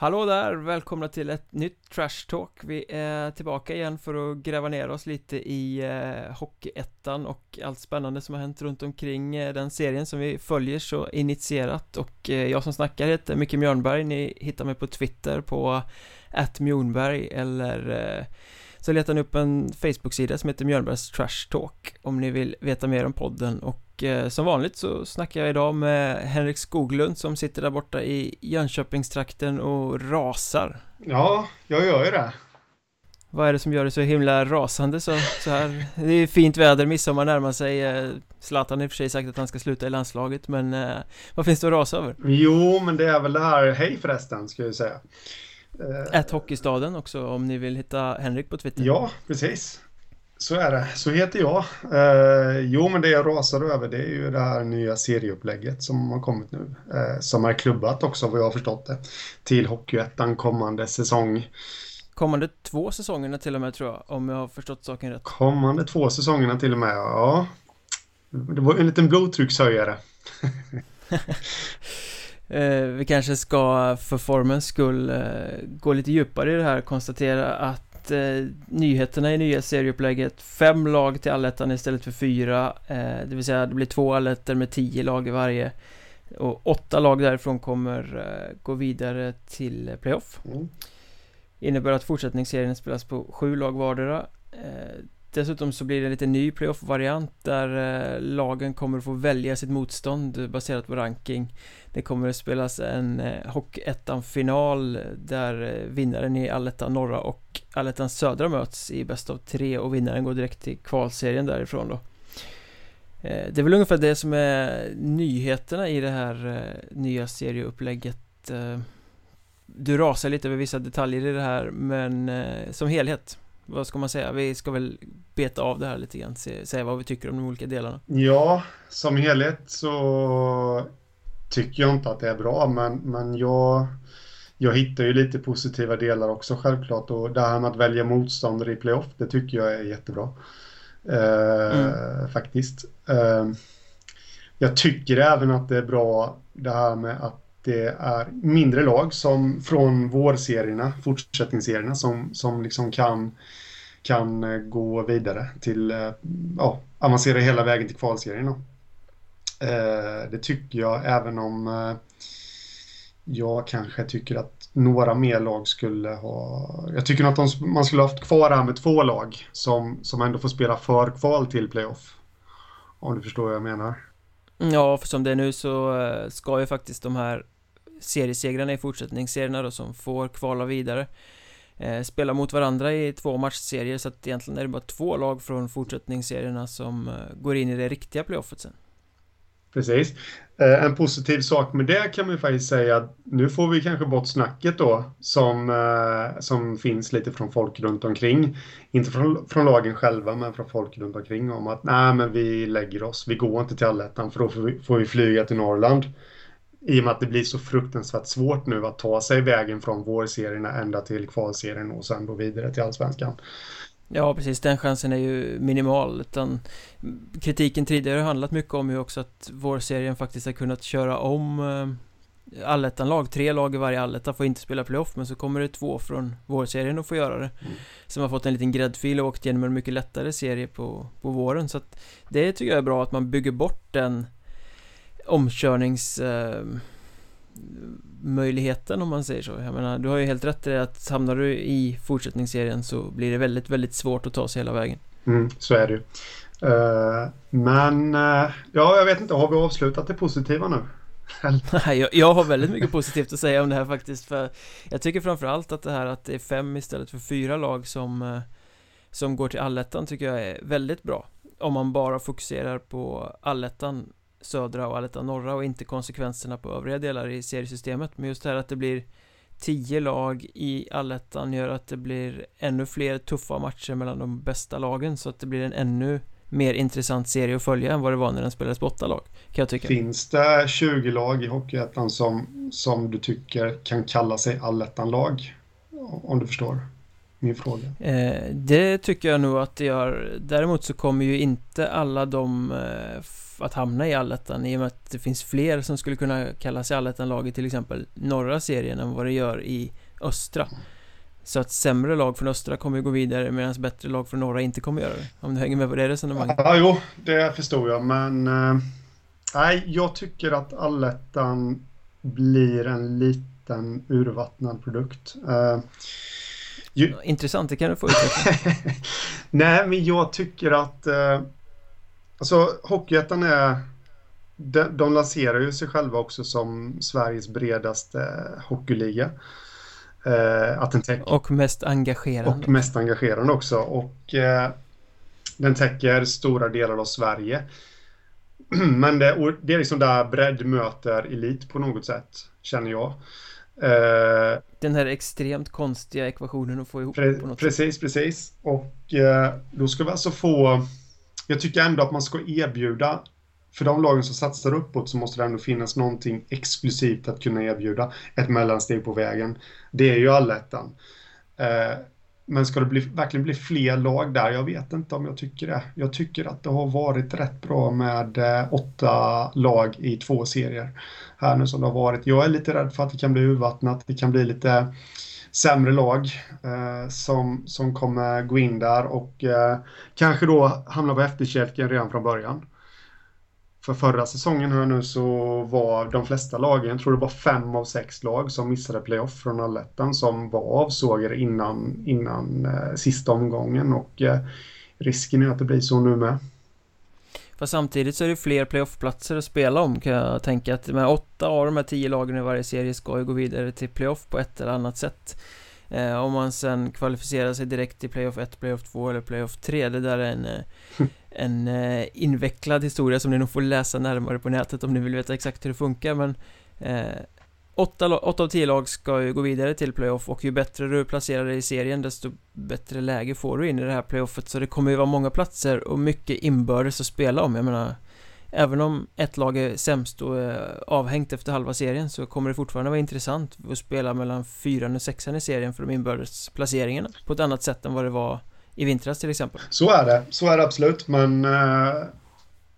Hallå där, välkomna till ett nytt Trash Talk. Vi är tillbaka igen för att gräva ner oss lite i eh, Hockeyettan och allt spännande som har hänt runt omkring eh, den serien som vi följer så initierat. Och eh, jag som snackar heter Micke Mjörnberg. Ni hittar mig på Twitter på Mjornberg eller eh, så letar ni upp en Facebook-sida som heter Mjörnbergs Trash Talk om ni vill veta mer om podden och Eh, som vanligt så snackar jag idag med Henrik Skoglund som sitter där borta i Jönköpingstrakten och rasar. Ja, jag gör ju det. Vad är det som gör det så himla rasande så, så här? Det är fint väder, midsommar närmar sig eh, Zlatan har i och för sig sagt att han ska sluta i landslaget men eh, vad finns det att rasa över? Jo, men det är väl det här, hej förresten ska jag säga Ett Hockeystaden också om ni vill hitta Henrik på Twitter Ja, precis så är det, så heter jag. Eh, jo, men det jag rasar över det är ju det här nya serieupplägget som har kommit nu. Eh, som är klubbat också vad jag har förstått det. Till Hockeyettan kommande säsong. Kommande två säsongerna till och med tror jag, om jag har förstått saken rätt. Kommande två säsongerna till och med, ja. Det var en liten blodtryckshöjare. eh, vi kanske ska för formens skull eh, gå lite djupare i det här, konstatera att eh, nyheterna i nya serieupplägget Fem lag till allettan istället för fyra eh, Det vill säga det blir två allettor med tio lag i varje Och åtta lag därifrån kommer eh, gå vidare till playoff mm. Innebär att fortsättningsserien spelas på sju lag vardera eh, Dessutom så blir det en lite ny playoff-variant där eh, lagen kommer att få välja sitt motstånd baserat på ranking. Det kommer att spelas en eh, Hockeyettan-final där eh, vinnaren i Allettan norra och Allettan södra möts i bäst av tre och vinnaren går direkt till kvalserien därifrån då. Det är väl ungefär det som är nyheterna i det här nya serieupplägget. Du rasar lite över vissa detaljer i det här men som helhet vad ska man säga? Vi ska väl beta av det här lite grann, se, säga vad vi tycker om de olika delarna. Ja, som helhet så tycker jag inte att det är bra, men, men jag, jag hittar ju lite positiva delar också självklart. Och det här med att välja motståndare i playoff, det tycker jag är jättebra. Eh, mm. Faktiskt. Eh, jag tycker även att det är bra det här med att det är mindre lag som från vårserierna, fortsättningsserierna, som, som liksom kan, kan eh, gå vidare till, eh, ja, avancera hela vägen till kvalserierna. Eh, det tycker jag även om eh, jag kanske tycker att några mer lag skulle ha... Jag tycker att de, man skulle ha haft kvar det här med två lag som, som ändå får spela för kval till playoff. Om du förstår vad jag menar. Ja, för som det är nu så eh, ska ju faktiskt de här seriesegrarna i fortsättningsserierna då som får kvala vidare eh, Spela mot varandra i två matchserier. Så att egentligen är det bara två lag från fortsättningsserierna som eh, går in i det riktiga playoffet sen. Precis. Eh, en positiv sak med det kan man ju faktiskt säga att nu får vi kanske bort snacket då som, eh, som finns lite från folk runt omkring. Inte från, från lagen själva men från folk runt omkring om att nej men vi lägger oss, vi går inte till allettan för då får vi, får vi flyga till Norrland. I och med att det blir så fruktansvärt svårt nu att ta sig vägen från vårserierna ända till kvalserien och sen då vidare till allsvenskan. Ja precis, den chansen är ju minimal utan kritiken tidigare har handlat mycket om ju också att vårserien faktiskt har kunnat köra om eh, allettan-lag, tre lag i varje alletta får inte spela playoff men så kommer det två från vårserien och får göra det. Mm. Som har fått en liten gräddfil och åkt igenom en mycket lättare serie på, på våren. Så att Det tycker jag är bra att man bygger bort den omkörnings eh, möjligheten om man säger så. Jag menar, du har ju helt rätt i att hamnar du i fortsättningsserien så blir det väldigt, väldigt svårt att ta sig hela vägen. Mm, Så är det ju. Uh, Men, uh, ja jag vet inte, har vi avslutat det positiva nu? Nej, jag, jag har väldigt mycket positivt att säga om det här faktiskt för Jag tycker framförallt att det här att det är fem istället för fyra lag som uh, Som går till allettan tycker jag är väldigt bra. Om man bara fokuserar på allettan södra och Allettan norra och inte konsekvenserna på övriga delar i seriesystemet men just det här att det blir tio lag i allettan gör att det blir ännu fler tuffa matcher mellan de bästa lagen så att det blir en ännu mer intressant serie att följa än vad det var när den spelades på åtta lag kan jag tycka Finns det 20 lag i Hockeyettan som, som du tycker kan kalla sig allettan-lag? Om du förstår? min fråga. Eh, det tycker jag nog att det gör. Däremot så kommer ju inte alla de eh, att hamna i allettan i och med att det finns fler som skulle kunna kalla sig allettan-lag i till exempel norra serien än vad det gör i östra. Så att sämre lag från östra kommer ju gå vidare medan bättre lag från norra inte kommer göra det. Om du hänger med på det resonemanget? Ja, jo, det förstår jag, men eh, nej, jag tycker att allettan blir en liten urvattnad produkt. Eh, ju... Intressant, det kan du få utveckla. nej, men jag tycker att eh, alltså Hockeyettan är de, de lanserar ju sig själva också som Sveriges bredaste hockeyliga. Eh, att den täcker, och mest engagerande. Och mest engagerande också. Och eh, den täcker stora delar av Sverige. Men det, det, är liksom där bredd möter elit på något sätt, känner jag. Eh, den här extremt konstiga ekvationen att få ihop pre Precis, sätt. precis. Och eh, då ska vi alltså få... Jag tycker ändå att man ska erbjuda för de lagen som satsar uppåt så måste det ändå finnas någonting exklusivt att kunna erbjuda. Ett mellansteg på vägen. Det är ju allettan. Eh, men ska det bli, verkligen bli fler lag där? Jag vet inte om jag tycker det. Jag tycker att det har varit rätt bra med eh, åtta lag i två serier. Här nu som det har varit. Jag är lite rädd för att det kan bli urvattnat. Det kan bli lite sämre lag eh, som, som kommer gå in där och eh, kanske då hamna på efterkälken redan från början. För förra säsongen här nu så var de flesta lagen, jag tror det var fem av sex lag som missade playoff från allettan som var avsågade innan, innan eh, sista omgången och eh, risken är att det blir så nu med. Fast samtidigt så är det fler playoffplatser att spela om kan jag tänka att med åtta av de här tio lagen i varje serie ska ju gå vidare till playoff på ett eller annat sätt. Eh, om man sen kvalificerar sig direkt till playoff 1, playoff 2 eller playoff 3 Det där är en, eh, en eh, invecklad historia som ni nog får läsa närmare på nätet om ni vill veta exakt hur det funkar men eh, 8, 8 av 10 lag ska ju gå vidare till playoff och ju bättre du placerar dig i serien desto bättre läge får du in i det här playoffet. Så det kommer ju vara många platser och mycket inbördes att spela om. Jag menar Även om ett lag är sämst och är avhängt efter halva serien så kommer det fortfarande vara intressant att spela mellan fyran och sexan i serien för de inbördes placeringarna på ett annat sätt än vad det var i vintras till exempel. Så är det, så är det absolut, men eh,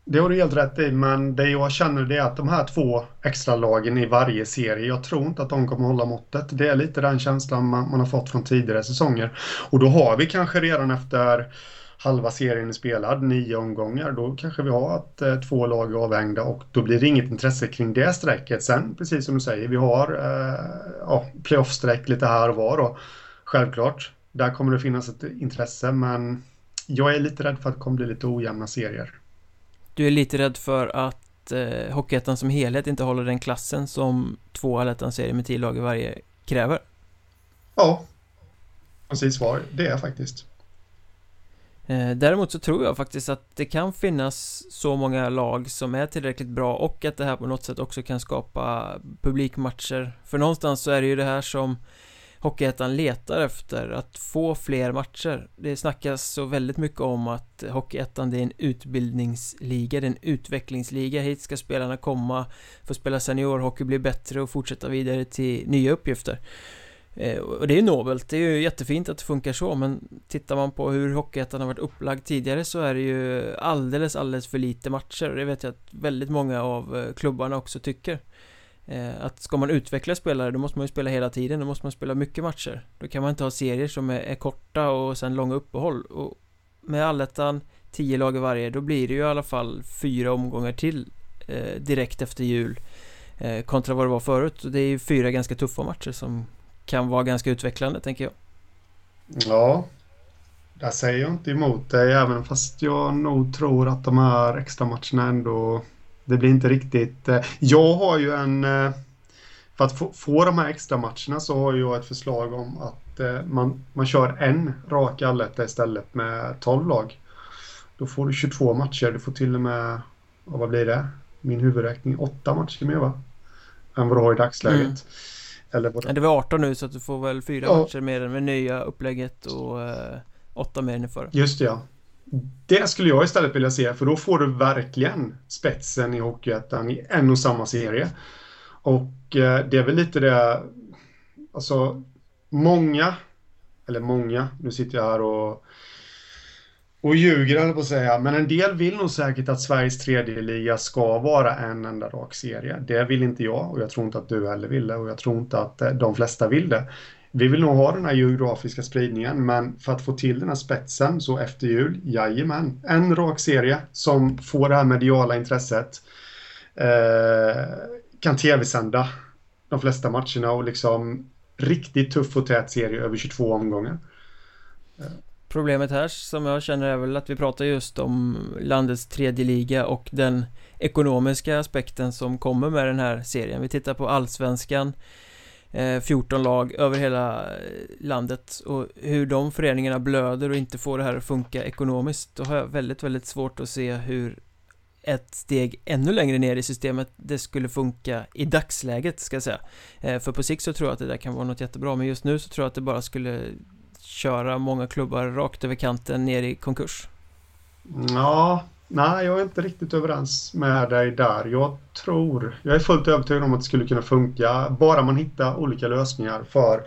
det har du helt rätt i, men det jag känner det är att de här två extra lagen i varje serie, jag tror inte att de kommer hålla måttet. Det är lite den känslan man, man har fått från tidigare säsonger. Och då har vi kanske redan efter halva serien är spelad, nio omgångar, då kanske vi har att eh, två lag är avhängda och då blir det inget intresse kring det strecket. Sen, precis som du säger, vi har eh, ja, playoff-streck lite här och var då. Självklart, där kommer det finnas ett intresse, men jag är lite rädd för att det kommer bli lite ojämna serier. Du är lite rädd för att eh, Hockeyettan som helhet inte håller den klassen som två allettan-serier med tio lag i varje kräver? Ja, precis svar. Det är faktiskt. Eh, däremot så tror jag faktiskt att det kan finnas så många lag som är tillräckligt bra och att det här på något sätt också kan skapa publikmatcher För någonstans så är det ju det här som Hockeyettan letar efter, att få fler matcher. Det snackas så väldigt mycket om att Hockeyettan det är en utbildningsliga, det är en utvecklingsliga. Hit ska spelarna komma, få spela seniorhockey, bli bättre och fortsätta vidare till nya uppgifter. Eh, och det är ju nobelt, det är ju jättefint att det funkar så men tittar man på hur Hockeyettan har varit upplagd tidigare så är det ju alldeles, alldeles för lite matcher. Och det vet jag att väldigt många av eh, klubbarna också tycker. Eh, att ska man utveckla spelare då måste man ju spela hela tiden, då måste man spela mycket matcher. Då kan man inte ha serier som är, är korta och sen långa uppehåll. Och med allettan 10 lag i varje, då blir det ju i alla fall fyra omgångar till eh, direkt efter jul eh, kontra vad det var förut. Och det är ju fyra ganska tuffa matcher som kan vara ganska utvecklande, tänker jag. Ja, där säger jag inte emot dig, även fast jag nog tror att de här extra matcherna ändå... Det blir inte riktigt... Eh, jag har ju en... Eh, för att få, få de här extra matcherna så har jag ett förslag om att eh, man, man kör en rak alletta istället med 12 lag. Då får du 22 matcher, du får till och med... Vad blir det? Min huvudräkning, 8 matcher mer va? Än vad du har i dagsläget. Mm. Eller både. Det var 18 nu så att du får väl fyra ja. matcher mer med nya upplägget och eh, åtta mer än förra. Just det, ja. Det skulle jag istället vilja se, för då får du verkligen spetsen i Hockeyettan i en och samma serie. Och eh, det är väl lite det, alltså många eller många, nu sitter jag här och och ljuger höll på att säga, men en del vill nog säkert att Sveriges tredje liga ska vara en enda rak serie. Det vill inte jag och jag tror inte att du heller vill det och jag tror inte att eh, de flesta vill det. Vi vill nog ha den här geografiska spridningen, men för att få till den här spetsen så efter jul, jajamän, en rak serie som får det här mediala intresset. Eh, kan tv-sända de flesta matcherna och liksom riktigt tuff och tät serie över 22 omgångar. Problemet här som jag känner är väl att vi pratar just om landets tredje liga och den ekonomiska aspekten som kommer med den här serien. Vi tittar på allsvenskan Eh, 14 lag över hela eh, landet och hur de föreningarna blöder och inte får det här att funka ekonomiskt då har jag väldigt, väldigt svårt att se hur ett steg ännu längre ner i systemet det skulle funka i dagsläget ska jag säga. Eh, för på sikt så tror jag att det där kan vara något jättebra men just nu så tror jag att det bara skulle köra många klubbar rakt över kanten ner i konkurs. Ja, nej jag är inte riktigt överens med dig där. Jag tror, jag är fullt övertygad om att det skulle kunna funka bara man hittar olika lösningar för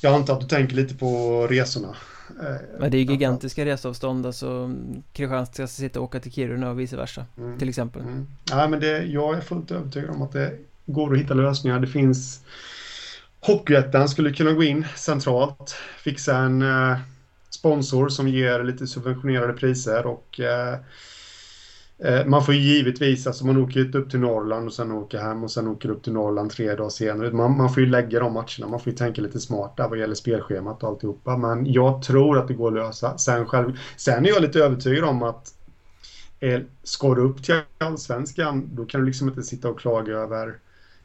jag antar att du tänker lite på resorna. Men det är ju gigantiska resavstånd, alltså Kristianstad ska sitta och åka till Kiruna och vice versa, mm. till exempel. Mm. Ja, men det, jag är fullt övertygad om att det går att hitta lösningar. Det finns Hockeyettan skulle kunna gå in centralt, fixa en eh, sponsor som ger lite subventionerade priser och eh, eh Eh, man får givetvis, alltså man åker upp till Norrland och sen åker hem och sen åker upp till Norrland tre dagar senare. Man, man får ju lägga de matcherna, man får ju tänka lite smart där vad gäller spelschemat och alltihopa. Men jag tror att det går att lösa. Sen, själv, sen är jag lite övertygad om att eh, ska du upp till allsvenskan, då kan du liksom inte sitta och klaga över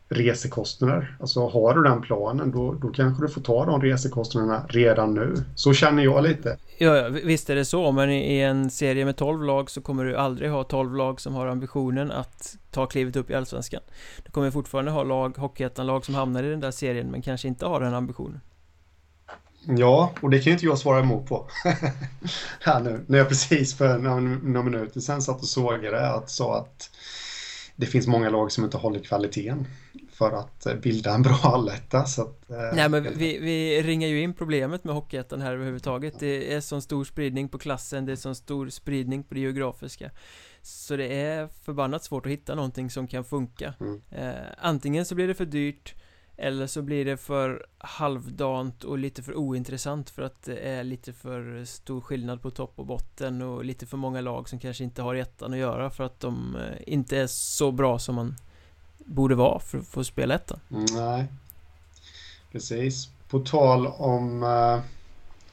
resekostnader. Alltså har du den planen då, då kanske du får ta de resekostnaderna redan nu. Så känner jag lite. Ja, visst är det så, men i en serie med 12 lag så kommer du aldrig ha 12 lag som har ambitionen att ta klivet upp i Allsvenskan. Du kommer fortfarande ha lag, Hockeyettan-lag som hamnar i den där serien men kanske inte har den ambitionen. Ja, och det kan ju inte jag svara emot på. Här nu, när jag precis för några, några minuter sedan satt och sågade att sa att det finns många lag som inte håller kvaliteten för att eh, bilda en bra alletta så att, eh, Nej men vi, vi ringar ju in problemet med Hockeyettan här överhuvudtaget. Det är sån stor spridning på klassen, det är sån stor spridning på det geografiska. Så det är förbannat svårt att hitta någonting som kan funka. Mm. eh, Antingen så blir det för dyrt eller så blir det för halvdant och lite för ointressant för att det är lite för stor skillnad på topp och botten och lite för många lag som kanske inte har ettan att göra för att de eh, inte är så bra som man borde vara för att få spela ettan. Nej, precis. På tal om eh,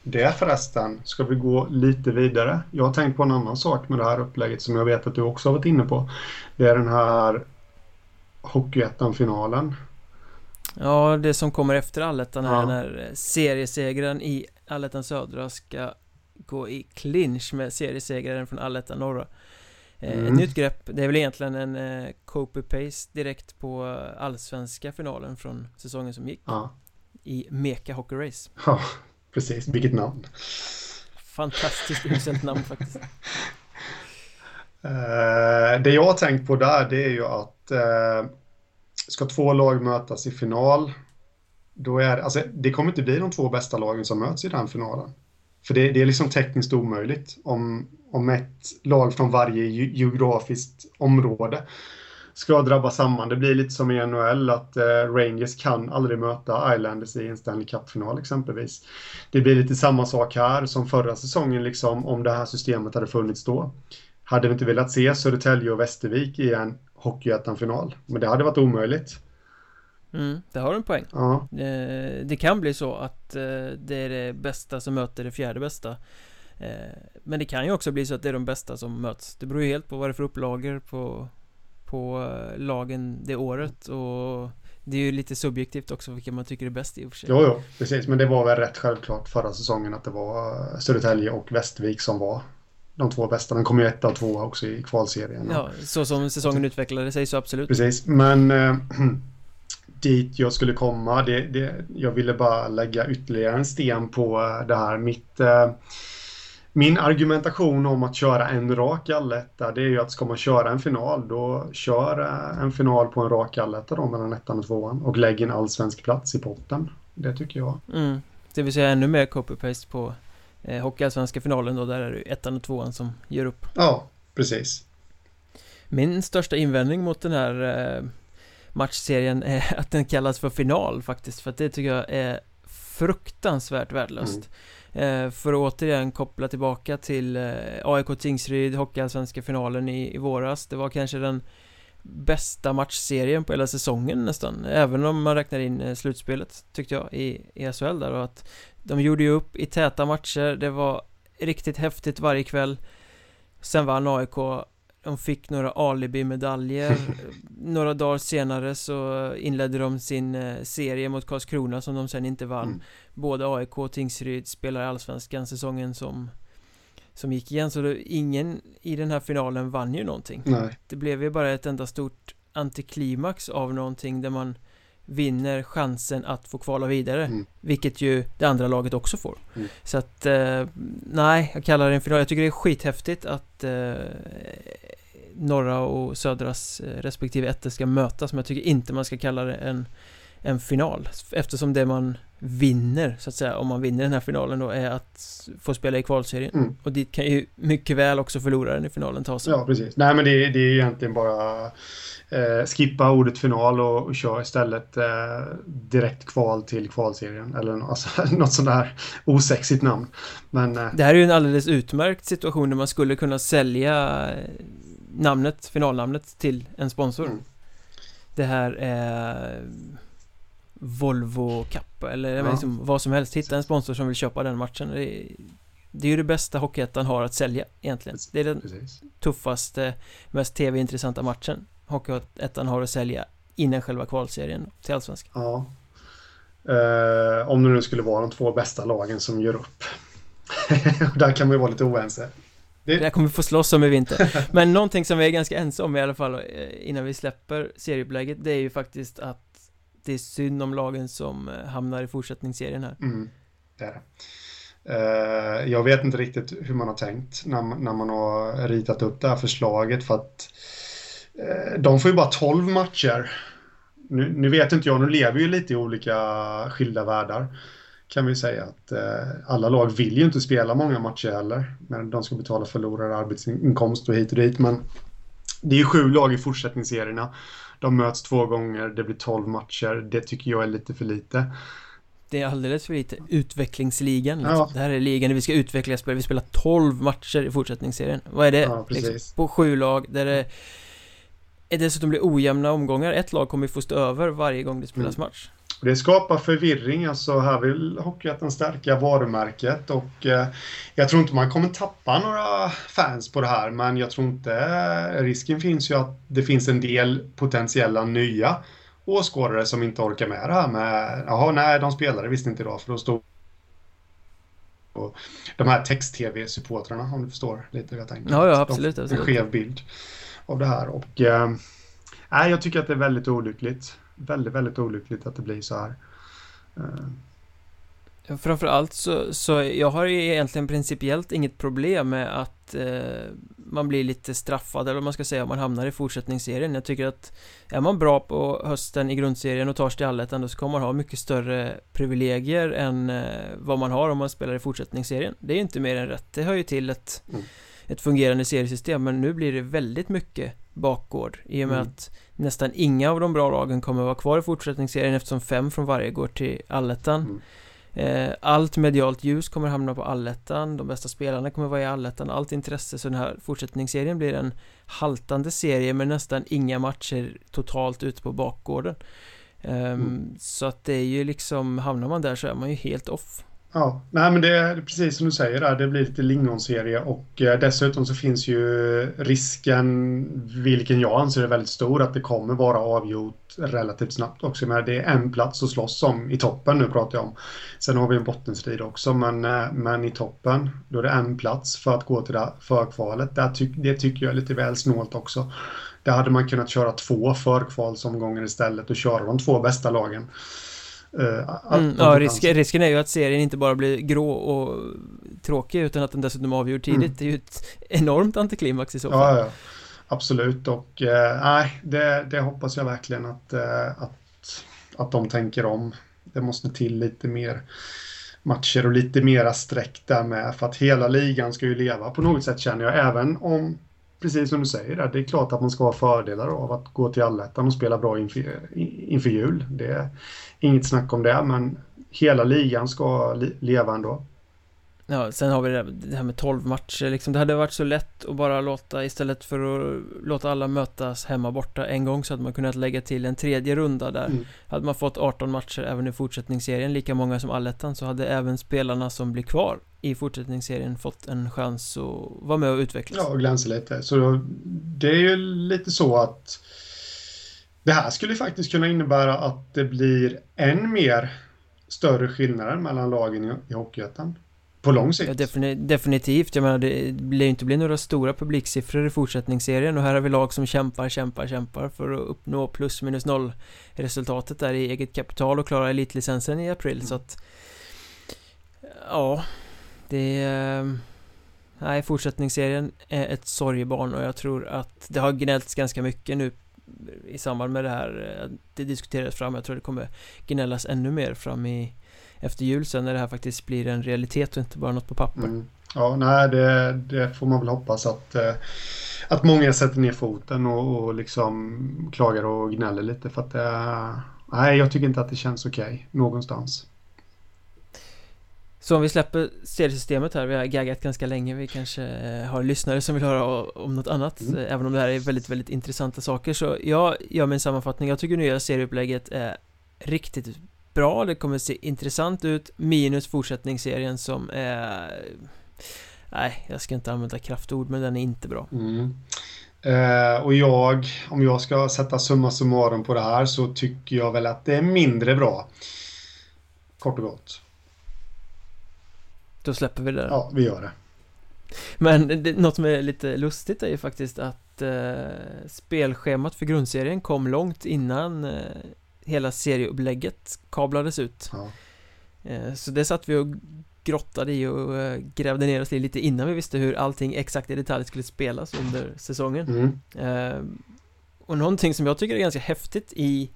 det förresten, ska vi gå lite vidare. Jag har tänkt på en annan sak med det här upplägget som jag vet att du också har varit inne på. Det är den här Hockeyettan-finalen Ja, det som kommer efter allettan är ja. när seriesegraren i allettan södra ska gå i clinch med seriesegraren från allettan norra eh, mm. Ett nytt grepp, det är väl egentligen en eh, copy-paste direkt på allsvenska finalen från säsongen som gick ja. I Meka Hockey Race Ja, precis, vilket namn Fantastiskt uselt namn faktiskt uh, Det jag har tänkt på där det är ju att uh, ska två lag mötas i final, då är alltså, det kommer inte bli de två bästa lagen som möts i den finalen. För det, det är liksom tekniskt omöjligt om, om ett lag från varje geografiskt område ska drabba samman. Det blir lite som i NHL att eh, Rangers kan aldrig möta Islanders i en Stanley Cup-final exempelvis. Det blir lite samma sak här som förra säsongen liksom om det här systemet hade funnits då. Hade vi inte velat se Södertälje och Västervik i en Hockeyettan-final. Men det hade varit omöjligt. Mm, det har en poäng. Ja. Eh, det kan bli så att eh, det är det bästa som möter det fjärde bästa. Eh, men det kan ju också bli så att det är de bästa som möts. Det beror ju helt på vad det är för upplagor på, på lagen det året och det är ju lite subjektivt också vilka man tycker är bäst i och för sig. Jo, jo, precis. Men det var väl rätt självklart förra säsongen att det var Södertälje och Västervik som var de två bästa. Den kom ju etta och tvåa också i kvalserien. Ja, så som säsongen utvecklade sig så absolut. Precis, men äh, dit jag skulle komma, det, det, jag ville bara lägga ytterligare en sten på eh, det här. Mitt, äh, min argumentation om att köra en rak alletta, det är ju att ska man köra en final, då kör en final på en rak alletta då mellan ettan och tvåan och lägg en allsvensk plats i potten. Det tycker jag. Mm. Det vill säga ännu mer copy-paste på eh, Hockeyallsvenska finalen då, där är det ettan och tvåan som ger upp. Ja, precis. Min största invändning mot den här eh, matchserien är att den kallas för final faktiskt, för att det tycker jag är fruktansvärt värdelöst. Mm. Eh, för att återigen koppla tillbaka till eh, AIK Tingsryd, Hockeyallsvenska finalen i, i våras. Det var kanske den bästa matchserien på hela säsongen nästan Även om man räknar in eh, slutspelet tyckte jag i, i SHL där och att De gjorde ju upp i täta matcher, det var riktigt häftigt varje kväll Sen vann AIK De fick några alibi-medaljer Några dagar senare så inledde de sin eh, serie mot Karlskrona som de sen inte vann mm. Både AIK och Tingsryd spelar i Allsvenskan säsongen som som gick igen så det, ingen i den här finalen vann ju någonting Nej. Det blev ju bara ett enda stort antiklimax av någonting där man vinner chansen att få kvala vidare mm. Vilket ju det andra laget också får mm. Så att, eh, nej, jag kallar det en final Jag tycker det är skithäftigt att eh, Norra och Södras eh, respektive ettor ska mötas Men jag tycker inte man ska kalla det en En final. Eftersom det man vinner så att säga Om man vinner den här finalen då är att få spela i kvalserien. Mm. Och dit kan ju mycket väl också förloraren i finalen ta sig. Ja precis, nej men det, det är egentligen bara eh, Skippa ordet final och, och köra istället eh, Direkt kval till kvalserien Eller alltså, något sånt där osexigt namn. Men eh, Det här är ju en alldeles utmärkt situation där man skulle kunna sälja eh, Namnet, finalnamnet till en sponsor. Mm. Det här är Volvo Cup eller ja. liksom vad som helst. Hitta en sponsor som vill köpa den matchen. Det är, det är ju det bästa Hockeyettan har att sälja egentligen. Det är den Precis. tuffaste, mest tv-intressanta matchen Hockeyettan har att sälja innan själva kvalserien till Allsvenskan. Ja. Eh, Om det nu skulle vara de två bästa lagen som gör upp. Där kan man ju vara lite oense. Det... det kommer vi få slåss om i vinter. Men någonting som vi är ganska ense om i alla fall eh, Innan vi släpper serieupplägget Det är ju faktiskt att det är synd om lagen som eh, hamnar i fortsättningsserien här. Mm, det är det. Uh, jag vet inte riktigt hur man har tänkt när, när man har ritat upp det här förslaget för att uh, de får ju bara 12 matcher. Nu, nu, vet inte jag, nu lever ju lite i olika skilda världar. Kan vi säga att uh, alla lag vill ju inte spela många matcher heller. Men de ska betala förlorad arbetsinkomst och hit och dit. Men det är ju sju lag i fortsättningsserierna. De möts två gånger, det blir tolv matcher. Det tycker jag är lite för lite. Det är alldeles för lite. Utvecklingsligan liksom. ja. Det här är ligan där vi ska utveckla spel. Vi spelar 12 matcher i fortsättningsserien. Vad är det? Ja, liksom, på sju lag där det är dessutom blir ojämna omgångar. Ett lag kommer få stå över varje gång det spelas mm. match. Det skapar förvirring, alltså här vill Hockeyettan stärka varumärket och eh, jag tror inte man kommer tappa några fans på det här men jag tror inte, eh, risken finns ju att det finns en del potentiella nya åskådare som inte orkar med det här med, jaha nej de spelade visst inte idag för då stod och de här text-tv-supportrarna om du förstår lite hur jag tänker. Ja, ja absolut. absolut. En skev bild av det här och eh, nej, jag tycker att det är väldigt olyckligt väldigt, väldigt olyckligt att det blir så här. Uh. Framförallt så, så jag har egentligen principiellt inget problem med att eh, man blir lite straffad eller vad man ska säga om man hamnar i fortsättningsserien. Jag tycker att är man bra på hösten i grundserien och tar sig till allettan då ska man ha mycket större privilegier än eh, vad man har om man spelar i fortsättningsserien. Det är inte mer än rätt. Det hör ju till ett, mm. ett fungerande seriesystem men nu blir det väldigt mycket bakgård i och med mm. att nästan inga av de bra lagen kommer vara kvar i fortsättningsserien eftersom fem från varje går till allettan. Mm. Eh, allt medialt ljus kommer hamna på allettan, de bästa spelarna kommer vara i allettan, allt intresse, så den här fortsättningsserien blir en haltande serie med nästan inga matcher totalt ute på bakgården. Um, mm. Så att det är ju liksom, hamnar man där så är man ju helt off. Ja, nej men det är precis som du säger där, det blir lite lingonserie och eh, dessutom så finns ju risken, vilken jag anser är väldigt stor, att det kommer vara avgjort relativt snabbt också. Men det är en plats att slåss om i toppen nu pratar jag om. Sen har vi en bottenstrid också, men, eh, men i toppen då är det en plats för att gå till det förkvalet. Det, ty det tycker jag är lite väl snålt också. Där hade man kunnat köra två förkvalsomgångar istället och köra de två bästa lagen. Uh, mm, ja, risken, risken är ju att serien inte bara blir grå och tråkig utan att den dessutom avgör tidigt. Mm. Det är ju ett enormt antiklimax i så fall. Ja, ja. Absolut och eh, nej, det, det, hoppas jag verkligen att, eh, att, att de tänker om. Det måste till lite mer matcher och lite mera streck där med. För att hela ligan ska ju leva på något sätt känner jag. Även om, precis som du säger, det är klart att man ska ha fördelar av att gå till allettan och spela bra inför, inför jul. Det är inget snack om det, men hela ligan ska leva ändå. Ja, sen har vi det här med 12 matcher liksom. Det hade varit så lätt att bara låta istället för att låta alla mötas hemma borta en gång så hade man kunnat lägga till en tredje runda där. Mm. Hade man fått 18 matcher även i fortsättningsserien, lika många som allettan, så hade även spelarna som blir kvar i fortsättningsserien fått en chans att vara med och utvecklas. Ja, och glänsa lite. Så det är ju lite så att det här skulle faktiskt kunna innebära att det blir än mer större skillnader mellan lagen i Hockeyettan. På lång sikt? Ja, defini definitivt, jag menar det blir inte bli några stora publiksiffror i fortsättningsserien. Och här har vi lag som kämpar, kämpar, kämpar för att uppnå plus minus noll resultatet där i eget kapital och klara elitlicensen i april. Mm. så att Ja Det Nej, fortsättningsserien är ett sorgebarn. Och jag tror att det har gnällts ganska mycket nu i samband med det här. Det diskuterades fram, jag tror det kommer gnällas ännu mer fram i efter jul sen när det här faktiskt blir en realitet och inte bara något på papper. Mm. Ja, nej, det, det, får man väl hoppas att, eh, att många sätter ner foten och, och liksom klagar och gnäller lite för att det, nej, jag tycker inte att det känns okej okay, någonstans. Så om vi släpper seriesystemet här, vi har gaggat ganska länge, vi kanske eh, har lyssnare som vill höra om något annat mm. Även om det här är väldigt, väldigt intressanta saker Så jag gör min sammanfattning, jag tycker nya serieupplägget är riktigt bra, det kommer se intressant ut. Minus fortsättningsserien som är Nej, jag ska inte använda kraftord men den är inte bra. Mm. eh, Och jag, om jag ska sätta summa summarum på det här så tycker jag väl att det är mindre bra. Kort och gott. Då släpper vi det. Ja, vi gör det. Men det, något som är lite lustigt är ju faktiskt att eh, spelschemat för grundserien kom långt innan eh, hela serieupplägget kablades ut ja. Eh, så det satt vi och grottade i och eh, grävde ner oss i lite innan vi visste hur allting exakt i detalj skulle spelas under säsongen mm. Eh, och någonting som jag tycker är ganska häftigt i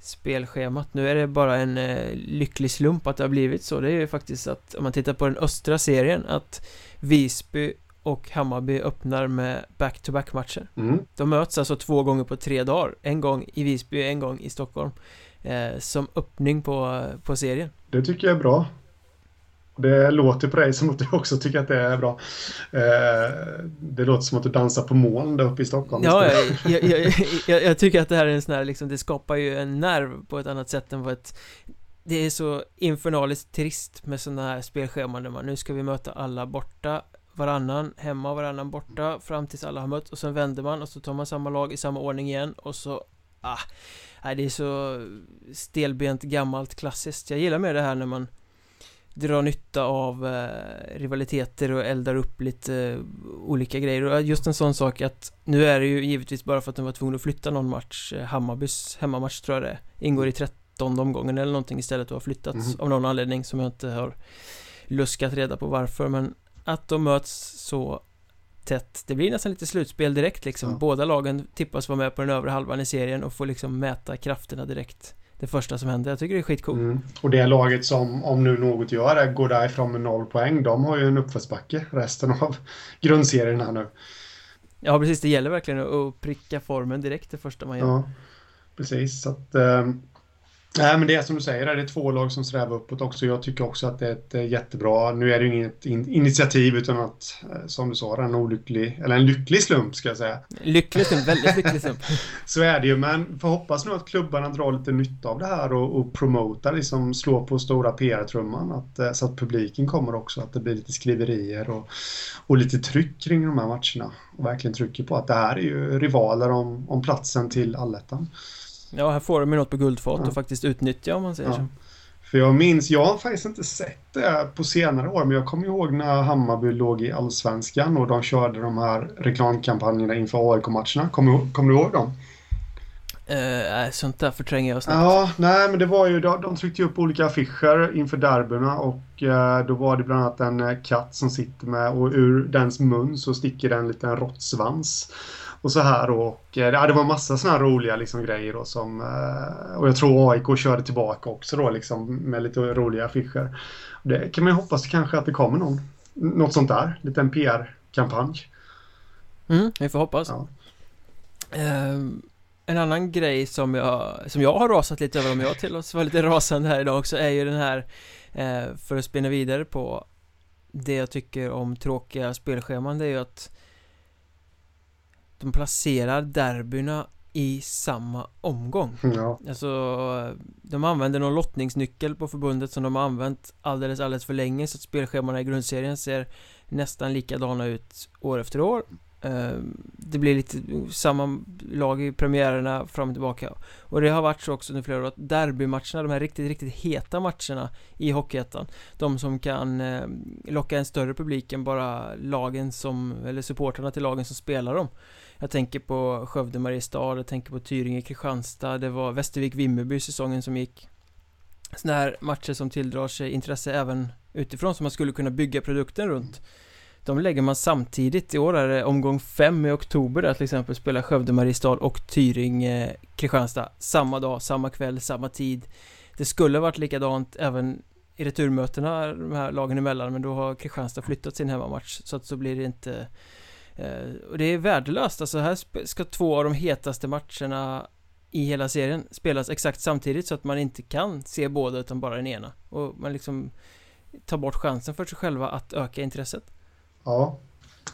spelschemat Nu är det bara en lycklig slump att det har blivit så Det är ju faktiskt att om man tittar på den östra serien att Visby och Hammarby öppnar med back-to-back matcher. Mm. De möts alltså två gånger på tre dagar. En gång i Visby, en gång i Stockholm eh, Som öppning på, på serien. Det tycker jag är bra. Det låter på dig som att du också tycker att det är bra. Eh, Det låter som att du dansar på moln där uppe i Stockholm. Ja, jag, jag, jag, jag, tycker att det här är en sån här liksom, Det skapar ju en nerv på ett annat sätt än vad ett det är så infernaliskt trist med sådana här spelscheman där man nu ska vi möta alla borta varannan hemma och varannan borta fram tills alla har mötts och sen vänder man och så tar man samma lag i samma ordning igen och så ah, nej, det är så stelbent gammalt klassiskt. Jag gillar mer det här när man drar nytta av eh, rivaliteter och eldar upp lite eh, olika grejer. Och just en sån sak att nu är det ju givetvis bara för att de var tvungna att flytta någon match eh, Hammarbys hemmamatch tror jag det ingår i 13 omgången eller någonting istället och har flyttats mm. av någon anledning som jag inte har luskat reda på varför men att de möts så tätt. Det blir nästan lite slutspel direkt liksom. Ja. Båda lagen tippas vara med på den övre halvan i serien och får liksom mäta krafterna direkt. Det första som händer, jag tycker det är skitcoolt. Mm. Och det laget som, om nu något gör det, går därifrån med noll poäng De har ju en uppförsbacke resten av grundserien här nu. Ja precis, det gäller verkligen att pricka formen direkt det första man gör. Ja, precis. Så att um Nej, men det är som du säger, det är två lag som strävar uppåt också. Jag tycker också att det är ett eh, jättebra, nu är det ju inget initiativ utan att, eh, som du sa, en olycklig, eller en lycklig slump ska jag säga. Lycklig slump, väldigt lycklig slump. så är det ju, men får hoppas nu att klubbarna drar lite nytta av det här och, och promotar, liksom slår på stora PR-trumman, att, eh, så att publiken kommer också, att det blir lite skriverier och, och lite tryck kring de här matcherna. Och verkligen trycker på att det här är ju rivaler om, om platsen till allettan. Ja, här får de ju något på guldfat ja. och faktiskt utnyttja om man säger ja. så. För jag minns, jag har faktiskt inte sett det på senare år, men jag kommer ihåg när Hammarby låg i Allsvenskan och de körde de här reklamkampanjerna inför AIK-matcherna. Kommer, kommer du ihåg dem? Uh, sånt där förtränger jag snabbt. Ja, nej men det var ju, de, de tryckte upp olika affischer inför derbyna och uh, då var det bland annat en uh, katt som sitter med och ur dens mun så sticker en liten råttsvans. Och så här och ja, det var massa sådana här roliga liksom, grejer då som och jag tror AIK körde tillbaka också då liksom med lite roliga affischer. Det kan man ju hoppas kanske att det kommer någon, något sånt där, lite en PR-kampanj. Mm, vi får hoppas. Ja. Um, en annan grej som jag, som jag har rasat lite över om jag tillåts vara lite rasande här idag också är ju den här eh, För att spinna vidare på Det jag tycker om tråkiga spelscheman det är ju att De placerar derbyna i samma omgång. Ja. Alltså De använder någon lottningsnyckel på förbundet som de har använt alldeles alldeles för länge så att spelscheman i grundserien ser nästan likadana ut år efter år. Eh, det blir lite samma lag i premiärerna fram och tillbaka. Och det har varit så också nu flera år att derbymatcherna, de här riktigt, riktigt heta matcherna i Hockeyettan De som kan eh, locka en större publik än bara lagen som, eller supporterna till lagen som spelar dem jag tänker på Skövde Mariestad, jag tänker på Tyringe Kristianstad, det var Västervik Vimmerby säsongen som gick Sådana här matcher som tilldrar sig intresse även utifrån som man skulle kunna bygga produkten runt de lägger man samtidigt. I år är det omgång 5 i oktober där till exempel spelar Skövde Mariestad och Tyring-Kristianstad samma dag, samma kväll, samma tid. Det skulle varit likadant även i returmötena de här lagen emellan men då har Kristianstad flyttat sin hemmamatch så att så blir det inte Eh, och det är värdelöst. Alltså här ska två av de hetaste matcherna i hela serien spelas exakt samtidigt så att man inte kan se båda utan bara den ena. Och man liksom tar bort chansen för sig själva att öka intresset. Ja,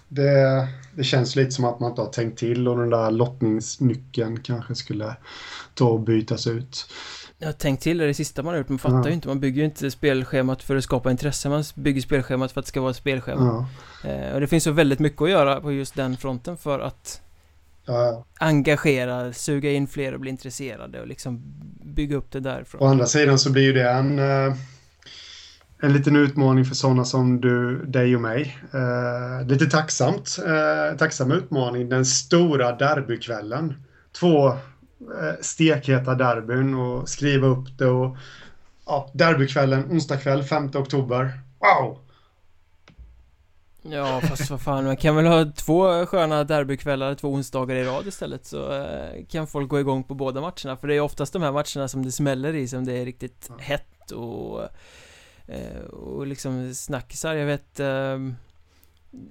det, det känns lite som att man inte har tänkt till och den där lottningsnyckeln kanske skulle ta och bytas ut. Ja, tänkt till är det sista man har gjort, man fattar ja. ju inte, man bygger ju inte spelschemat för att skapa intresse, man bygger spelschemat för att det ska vara ett spelschema. Ja. Eh, och det finns så väldigt mycket att göra på just den fronten för att ja. engagera, suga in fler och bli intresserade och liksom bygga upp det därifrån. Å andra sidan så blir ju det en eh en liten utmaning för sådana som du, dig och mig. Eh, lite tacksamt, eh, tacksam utmaning. Den stora derbykvällen. Två stekheta derbyn och skriva upp det och ja, derbykvällen, onsdagkväll, 5 oktober. Wow! Ja, fast vad fan, man kan väl ha två sköna derbykvällar två onsdagar i rad istället så eh, kan folk gå igång på båda matcherna. För det är oftast de här matcherna som det smäller i, som det är riktigt hett och Eh, och liksom snackisar, jag vet eh,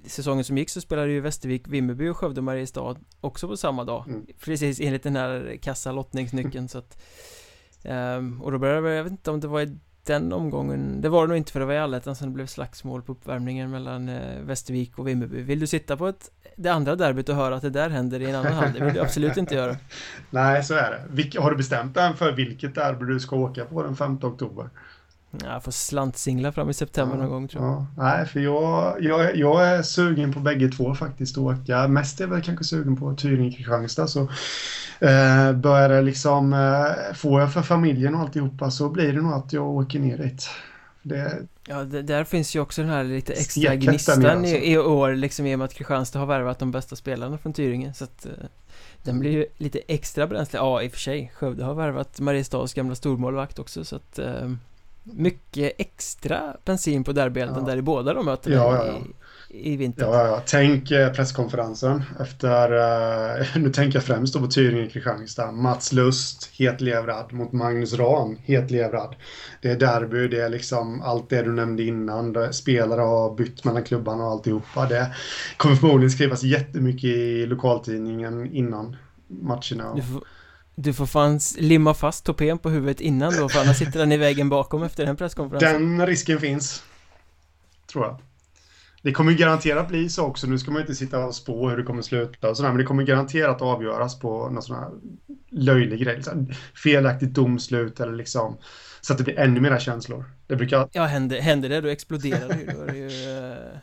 Säsongen som gick så spelade ju Västervik, Vimmerby och Skövde Mariestad också på samma dag mm. Precis enligt den här kassa lottningsnyckeln så att um, Och då började jag vet inte om det var i den omgången Det var det nog inte för det var i allettan som det blev slagsmål på uppvärmningen mellan uh, Västervik och Vimmerby Vill du sitta på ett det andra derbyt och höra att det där händer i en annan hand, det vill du absolut inte göra Nej, så är det. Vilk, har du bestämt dig för vilket derby du ska åka på den 5 oktober? Jag får slantsingla fram i september ja, någon gång tror jag. Ja. Nej, för jag, jag, jag är sugen på bägge två faktiskt att åka. Mest är jag väl kanske sugen på Tyringe Kristianstad. Så eh, börjar det liksom, eh, får jag för familjen och alltihopa så blir det nog att jag åker ner dit. Det, ja, det, där finns ju också den här lite extra gnistan alltså. i, i, år liksom i och med att Kristianstad har värvat de bästa spelarna från Tyringe så att eh, den blir ju lite extra bränsle, ja i och för sig Skövde har värvat Mariestads gamla stormålvakt också så att eh, mycket extra bensin på derbyelden ja. där i båda de mötena ja, ja. I, i vinter. Ja, ja, tänk eh, presskonferensen efter, uh, nu tänker jag främst då på Tyringe Kristianstad. Mats Lust, hetlevrad mot Magnus Rahn, hetlevrad. Det är derby, det är liksom allt det du nämnde innan. Spelare har bytt mellan klubbarna och alltihopa. Det kommer förmodligen skrivas jättemycket i lokaltidningen innan matcherna. Du får fan limma fast topén på huvudet innan då, för annars sitter den i väggen bakom efter den presskonferensen. Den risken finns. Tror jag. Det kommer garanterat bli så också. Nu ska man inte sitta och spå hur det kommer sluta och sådär, men det kommer garanterat avgöras på någon sån här löjlig grej. Liksom. Felaktigt domslut eller liksom så att det blir ännu mera känslor. Det brukar... Ja, händer, händer det, då exploderar det ju. Då är det, ju, uh...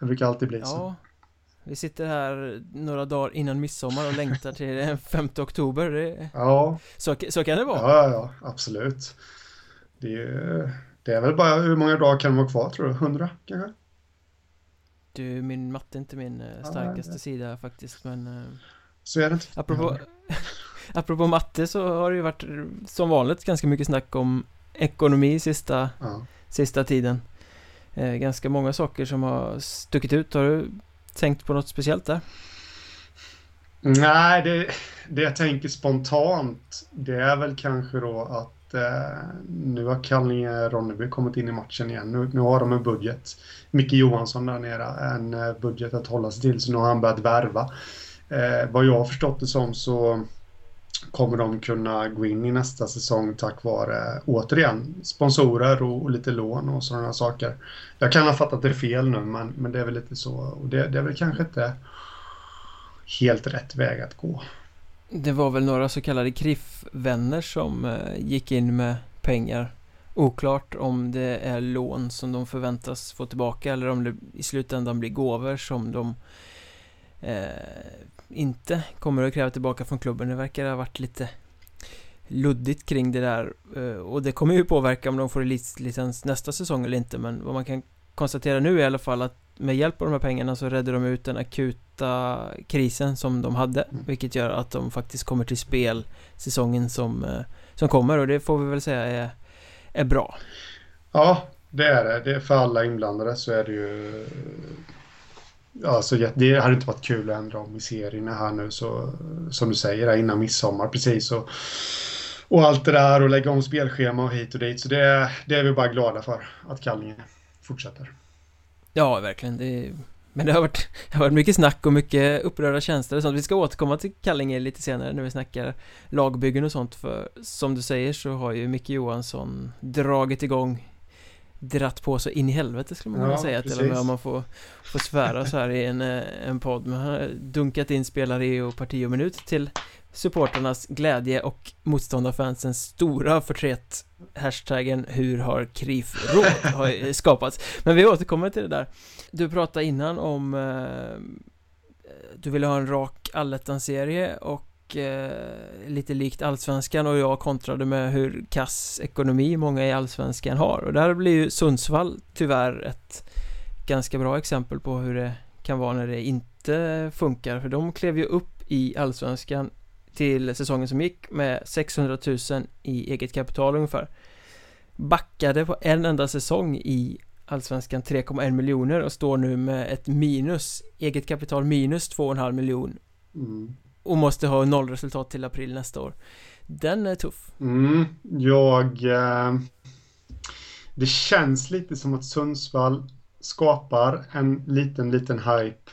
det brukar alltid bli ja. så. Vi sitter här några dagar innan midsommar och längtar till den 5 oktober. Det... Ja. Så, så kan det vara. Ja, ja, absolut. Det är, det är väl bara, hur många dagar kan det vara kvar tror du? 100 kanske? Du, min matte är inte min eh, starkaste ja, sida faktiskt men eh, Så är det inte. Apropå, apropå matte så har det ju varit som vanligt ganska mycket snack om ekonomi sista, ja. sista tiden. Eh, Ganska många saker som har stuckit ut. Har du tänkt på något speciellt där? Nej, det, det jag tänker spontant, det är väl kanske då att eh, nu har Kallinge-Ronneby kommit in i matchen igen. Nu, nu har de en budget. Micke Johansson där nere, en eh, budget att hålla sig till, så nu har han börjat värva. Eh, vad jag har förstått det som så kommer de kunna gå in i nästa säsong tack vare, återigen, sponsorer och, och lite lån och sådana saker. Jag kan ha fattat det fel nu, men, men det är väl lite så. Och det, det är väl kanske inte helt rätt väg att gå. Det var väl några så kallade kriffvänner som eh, gick in med pengar. Oklart om det är lån som de förväntas få tillbaka eller om det i slutändan blir gåvor som de eh, inte kommer att kräva tillbaka från klubben. Det verkar ha varit lite luddigt kring det där eh, och det kommer ju påverka om de får elitlicens nästa säsong eller inte men vad man kan konstatera nu är i alla fall att med hjälp av de här pengarna så räddar de ut den akuta krisen som de hade mm. vilket gör att de faktiskt kommer till spel säsongen som, eh, som kommer och det får vi väl säga är, är bra. Ja, det är det. det är för alla inblandade så är det ju Alltså, det hade inte varit kul att ändra om i serierna här nu så som du säger innan midsommar precis och, och allt det där och lägga om spelschema och hit och dit så det, det är vi bara glada för att Kallinge fortsätter. Ja, verkligen. Det, men det har, varit, det har varit mycket snack och mycket upprörda känslor och sånt. Vi ska återkomma till Kallinge lite senare när vi snackar lagbyggen och sånt för som du säger så har ju Micke Johansson dragit igång dratt på så in i helvete skulle man kunna ja, säga till och med om man får, får svära så här i en, eh, en podd. Men han har dunkat in spelare i och parti och minut till supporternas glädje och motståndarfansens stora förtret. Hashtaggen hur har KRIF råd har skapats. Men vi återkommer till det där. Du pratade innan om eh, Du ville ha en rak allettan-serie och eh, lite likt allsvenskan och jag kontrade med hur kass ekonomi många i allsvenskan har. Och där blir ju Sundsvall tyvärr ett ganska bra exempel på hur det kan vara när det inte funkar. För de klev ju upp i allsvenskan till säsongen som gick med 600 000 i eget kapital ungefär. Backade på en enda säsong i Allsvenskan 3,1 miljoner och står nu med ett minus Eget kapital minus 2,5 miljon. Mm och måste ha nollresultat till april nästa år. Den är tuff. Mm, jag... Eh, det känns lite som att Sundsvall skapar en liten, liten hype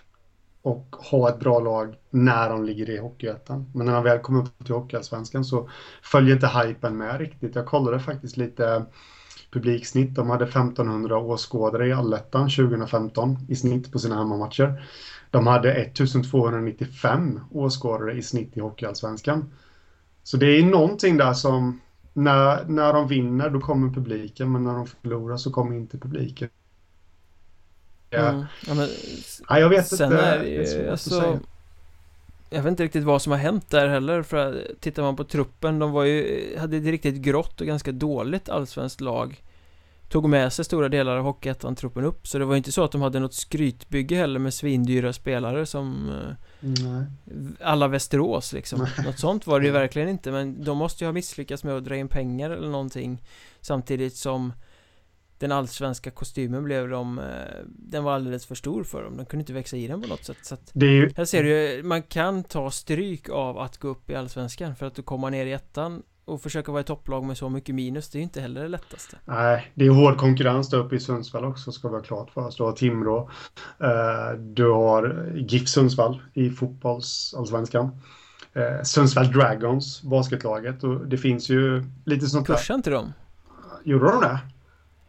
och har ett bra lag när de ligger i Hockeyettan. Men när de väl kommer upp till Hockeyallsvenskan så följer inte hypen med riktigt. Jag kollade faktiskt lite publiksnitt. De hade 1500 åskådare i allettan 2015 i snitt på sina hemmamatcher. De hade 1295 åskådare i snitt i Hockeyallsvenskan. Så det är någonting där som när, när de vinner då kommer publiken men när de förlorar så kommer inte publiken. Mm. Ja, men, ja, jag vet inte. Är det, det alltså, jag vet inte riktigt vad som har hänt där heller för tittar man på truppen de var ju, hade ett riktigt grått och ganska dåligt allsvenskt lag tog med sig stora delar av Hockeyettan-truppen upp så det var inte så att de hade något skrytbygge heller med svindyra spelare som eh, Nej. alla Västerås liksom Nej. Något sånt var det ju verkligen inte men de måste ju ha misslyckats med att dra in pengar eller någonting Samtidigt som den allsvenska kostymen blev de eh, Den var alldeles för stor för dem De kunde inte växa i den på något sätt så att ju... Här ser du ju Man kan ta stryk av att gå upp i allsvenskan För att du kommer ner i ettan och försöka vara i topplag med så mycket minus, det är ju inte heller det lättaste. Nej, det är hård konkurrens där uppe i Sundsvall också, ska vi ha klart för oss. Du har Timrå, eh, du har GIF Sundsvall i fotbollsallsvenskan. Eh, Sundsvall Dragons, basketlaget. Och det finns ju lite sånt där. Kursar inte de? Gjorde de det?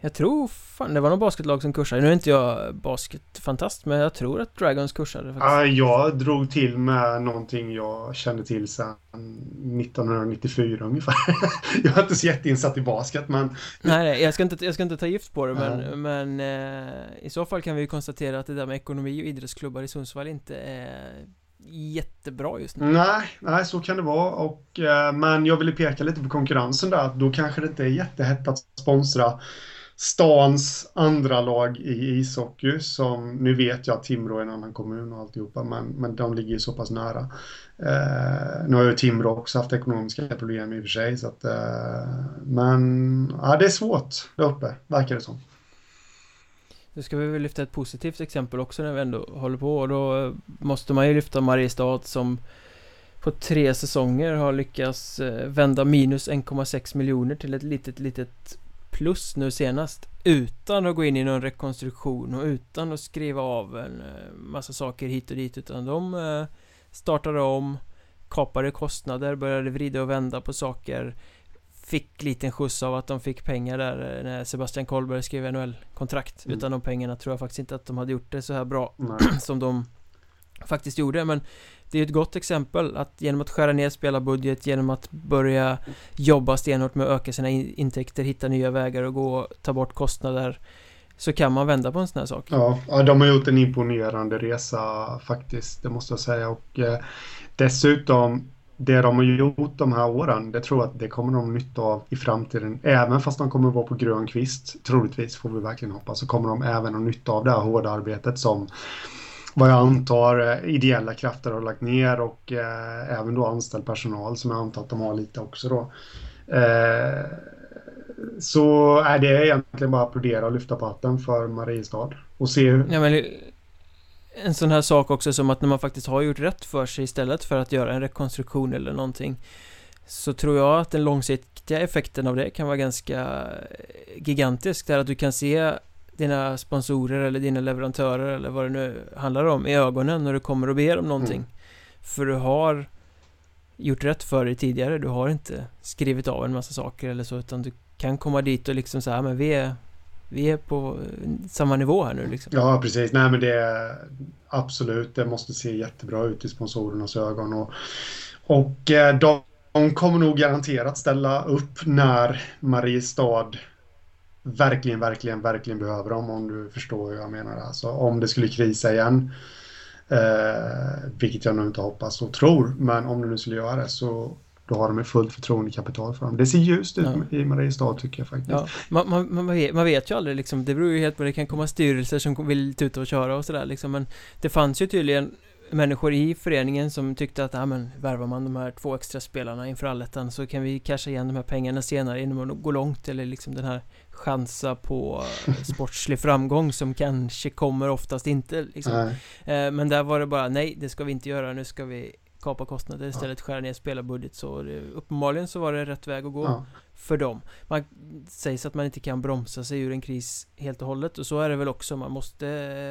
Jag tror fan det var någon basketlag som kursade. Nu är inte jag basketfantast men jag tror att Dragons kursade faktiskt. Ja, jag drog till med någonting jag kände till sedan 1994 ungefär. jag är inte så jätteinsatt i basket men... Nej, nej jag, ska inte, jag ska inte ta gift på det men, men eh, i så fall kan vi konstatera att det där med ekonomi och idrottsklubbar i Sundsvall inte är jättebra just nu. Nej, nej så kan det vara. Och, eh, men jag ville peka lite på konkurrensen där. Då kanske det inte är jättehett att sponsra stans andra lag i ishockey som, nu vet jag att Timrå är en annan kommun och alltihopa, men, men de ligger ju så pass nära. Eh, nu har ju Timrå också haft ekonomiska problem i och för sig, så att, eh, men ja, det är svårt där uppe, verkar det som. Nu ska vi väl lyfta ett positivt exempel också när vi ändå håller på och då måste man ju lyfta Mariestad som på tre säsonger har lyckats eh, vända minus 1,6 miljoner till ett litet, litet plus nu senast utan att gå in i någon rekonstruktion och utan att skriva av en eh, massa saker hit och dit utan de eh, startade om kapade kostnader, började vrida och vända på saker fick liten skjuts av att de fick pengar där när Sebastian Kollberg skrev NHL-kontrakt mm. Utan de pengarna tror jag faktiskt inte att de hade gjort det så här bra som de faktiskt gjorde men det är ett gott exempel att genom att skära ner spelarbudget, genom att börja jobba stenhårt med att öka sina intäkter, hitta nya vägar och gå, och ta bort kostnader så kan man vända på en sån här sak. Ja, ja de har gjort en imponerande resa faktiskt, det måste jag säga. Och eh, dessutom, det de har gjort de här åren, det tror jag att det kommer de nytta av i framtiden. Även fast de kommer vara på grön kvist, troligtvis får vi verkligen hoppas, så kommer de även ha nytta av det här hårda arbetet som vad jag antar eh, ideella krafter har lagt ner och eh, även då anställd personal som jag antar att de har lite också då. Eh, så är det egentligen bara att applådera och lyfta på hatten för Mariestad och se hur... Ja, men en sån här sak också som att när man faktiskt har gjort rätt för sig istället för att göra en rekonstruktion eller någonting så tror jag att den långsiktiga effekten av det kan vara ganska eh, gigantisk. Där att du kan se dina sponsorer eller dina leverantörer eller vad det nu handlar om i ögonen när du kommer och ber om någonting. Mm. För du har gjort rätt för dig tidigare. Du har inte skrivit av en massa saker eller så utan du kan komma dit och liksom säga men vi är vi är på samma nivå här nu liksom. Ja, precis. Nej, men det är absolut. Det måste se jättebra ut i sponsorernas ögon och, och eh, de, de kommer nog garanterat ställa upp när Mariestad verkligen, verkligen, verkligen behöver dem om du förstår hur jag menar. Alltså om det skulle krisa igen, eh, vilket jag nog inte hoppas och tror, men om det nu skulle göra det så då har de fullt förtroendekapital för dem. Det ser ljust ut ja. i Mariestad tycker jag faktiskt. Ja, man, man, man, vet, man vet ju aldrig liksom, det beror ju helt på, det kan komma styrelser som vill tuta och köra och sådär liksom, men det fanns ju tydligen människor i föreningen som tyckte att, ja men värvar man de här två extra spelarna inför allettan så kan vi casha igen de här pengarna senare genom att gå långt eller liksom den här chansa på sportslig framgång som kanske kommer oftast inte liksom. Eh, men där var det bara nej, det ska vi inte göra, nu ska vi kapa kostnader istället skära ner spelarbudget så det, uppenbarligen så var det rätt väg att gå ja. för dem. Man sägs att man inte kan bromsa sig ur en kris helt och hållet och så är det väl också. Man måste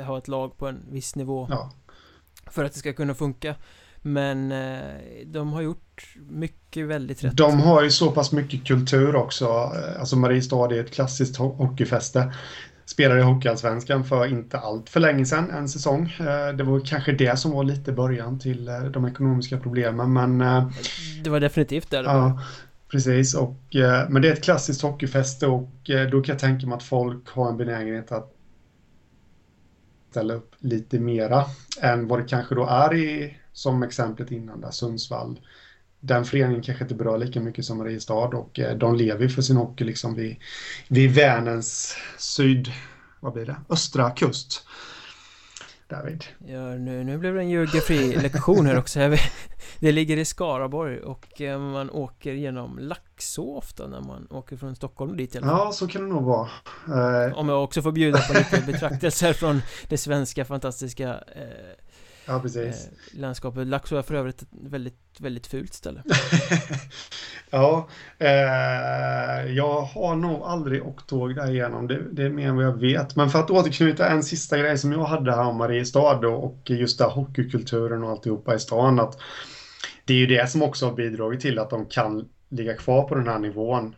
ha ett lag på en viss nivå ja. För att det ska kunna funka. Men eh, de har gjort mycket väldigt rätt. De har ju så pass mycket kultur också. Eh, alltså Mariestad är ett klassiskt hockeyfäste. Spelade i Hockeyallsvenskan för inte allt för länge sedan, en säsong. Eh, det var kanske det som var lite början till de ekonomiska problemen, men... Det var definitivt det. Ja, precis. Och, men det är ett klassiskt hockeyfäste och då kan jag tänka mig att folk har en benägenhet att ställa upp lite mera än vad det kanske då är i som exemplet innan där, Sundsvall. Den föreningen kanske inte berör lika mycket som Mariestad och eh, de lever för sin hockey liksom vid, vid Vänerns syd, vad blir det, östra kust. David. Ja, nu, nu blev det en geografi-lektion här också. Det ligger i Skaraborg och eh, man åker genom Laxå ofta när man åker från Stockholm dit fall. Ja, så kan det nog vara. Eh, Om jag också får bjuda på lite betraktelser från det svenska fantastiska eh, Ja, precis. Eh, landskapet. Laxå är för övrigt ett väldigt, väldigt fult ställe. ja, eh, jag har nog aldrig åkt tåg där igenom. Det, det, är mer än vad jag vet. Men för att återknyta en sista grej som jag hade här om Mariestad då, och just där hockeykulturen och alltihopa i stan. Att det är ju det som också har bidragit till att de kan ligga kvar på den här nivån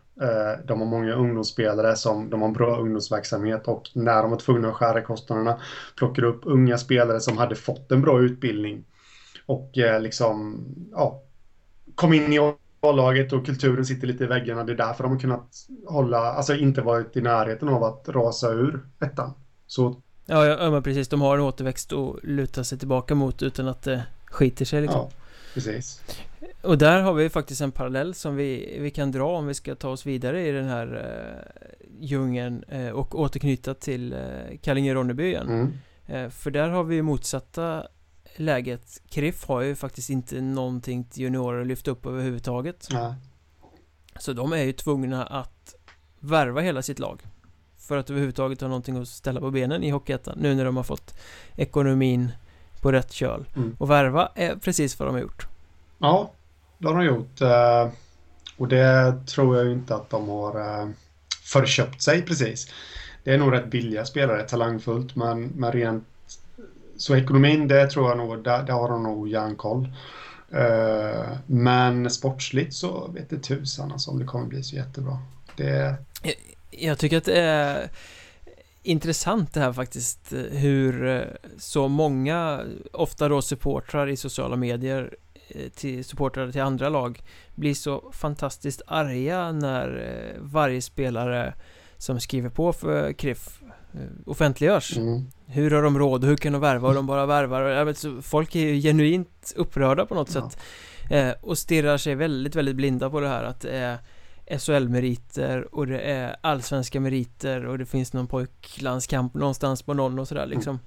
de har många ungdomsspelare som de har bra ungdomsverksamhet och när de var tvungna att skära kostnaderna plockade upp unga spelare som hade fått en bra utbildning och eh, liksom ja, kom in i A-laget och kulturen sitter lite i väggarna. Det är därför de har kunnat hålla, alltså inte varit i närheten av att rasa ur ettan. Så... Ja, ja, men precis. De har en återväxt att luta sig tillbaka mot utan att det skiter sig liksom. Ja, precis. Och där har vi faktiskt en parallell som vi, vi kan dra om vi ska ta oss vidare i den här uh, djungeln uh, och återknyta till uh, Kallinge-Ronneby. Mm. Uh, för där har vi motsatta läget. Kriff har ju faktiskt inte någonting till juniorer att lyfta upp överhuvudtaget. Ja. Så de är ju tvungna att värva hela sitt lag. För att överhuvudtaget ha någonting att ställa på benen i Hockeyettan. Nu när de har fått ekonomin på rätt köl. Mm. Och värva är precis vad de har gjort. Ja, det har de gjort. Eh, och det tror jag inte att de har eh, förköpt sig precis. Det är nog rätt billiga spelare, talangfullt, men, men rent... Så ekonomin, det tror jag nog, där, där har de nog järnkoll. Men sportsligt så vet det tusan alltså om det kommer bli så jättebra. Det... Jag, jag tycker att det är intressant det här faktiskt hur så många, ofta då supportrar i sociala medier Eh, till supportrar till andra lag blir så fantastiskt arga när eh, varje spelare som skriver på för KRIF eh, offentliggörs. Mm. Hur har de råd? Hur kan de värva? Och de bara värvar. Vet, folk är ju genuint upprörda på något ja. sätt. Eh, och stirrar sig väldigt, väldigt blinda på det här att det är SHL-meriter och det är allsvenska meriter och det finns någon pojklandskamp någonstans på någon och sådär liksom.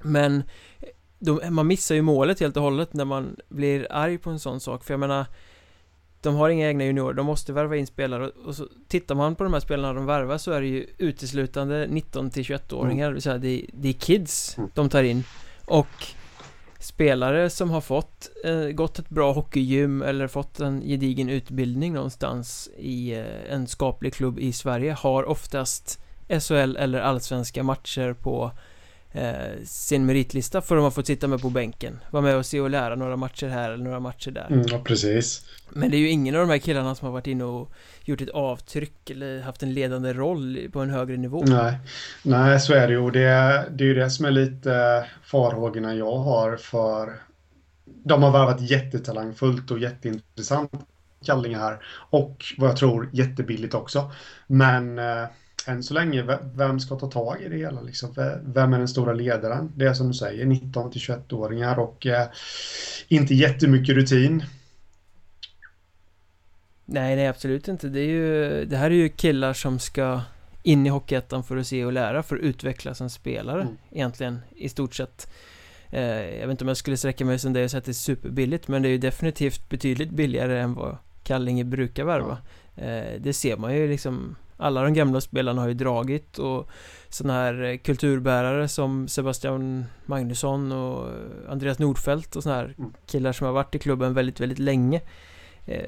Mm. Men de, man missar ju målet helt och hållet när man blir arg på en sån sak för jag menar De har inga egna juniorer, de måste värva in spelare och så tittar man på de här spelarna de värvar så är det ju uteslutande 19 till 21-åringar, mm. det, det är kids mm. de tar in och spelare som har fått eh, gått ett bra hockeygym eller fått en gedigen utbildning någonstans i eh, en skaplig klubb i Sverige har oftast SHL eller allsvenska matcher på eh, sin meritlista för att man fått sitta med på bänken. Vara med och se och lära några matcher här eller några matcher där. Mm, ja, precis. Men det är ju ingen av de här killarna som har varit inne och gjort ett avtryck eller haft en ledande roll på en högre nivå. Nej, Nej så är det ju. Det, det är ju det som är lite farhågorna jag har för de har värvat jättetalangfullt och jätteintressant Kallinge här och vad jag tror jättebilligt också. Men eh, än så länge, vem ska ta tag i det hela? Liksom? Vem är den stora ledaren? Det är som du säger, 19 till 21-åringar och eh, inte jättemycket rutin. Nej, nej absolut inte. Det, är ju, det här är ju killar som ska in i Hockeyettan för att se och lära, för att utvecklas som spelare mm. egentligen, i stort sett. Eh, jag vet inte om jag skulle sträcka mig som det och säga att det är superbilligt, men det är ju definitivt betydligt billigare än vad Kallinge brukar värva. Eh, det ser man ju liksom alla de gamla spelarna har ju dragit och sådana här eh, kulturbärare som Sebastian Magnusson och Andreas Nordfeldt och sådana här mm. killar som har varit i klubben väldigt, väldigt länge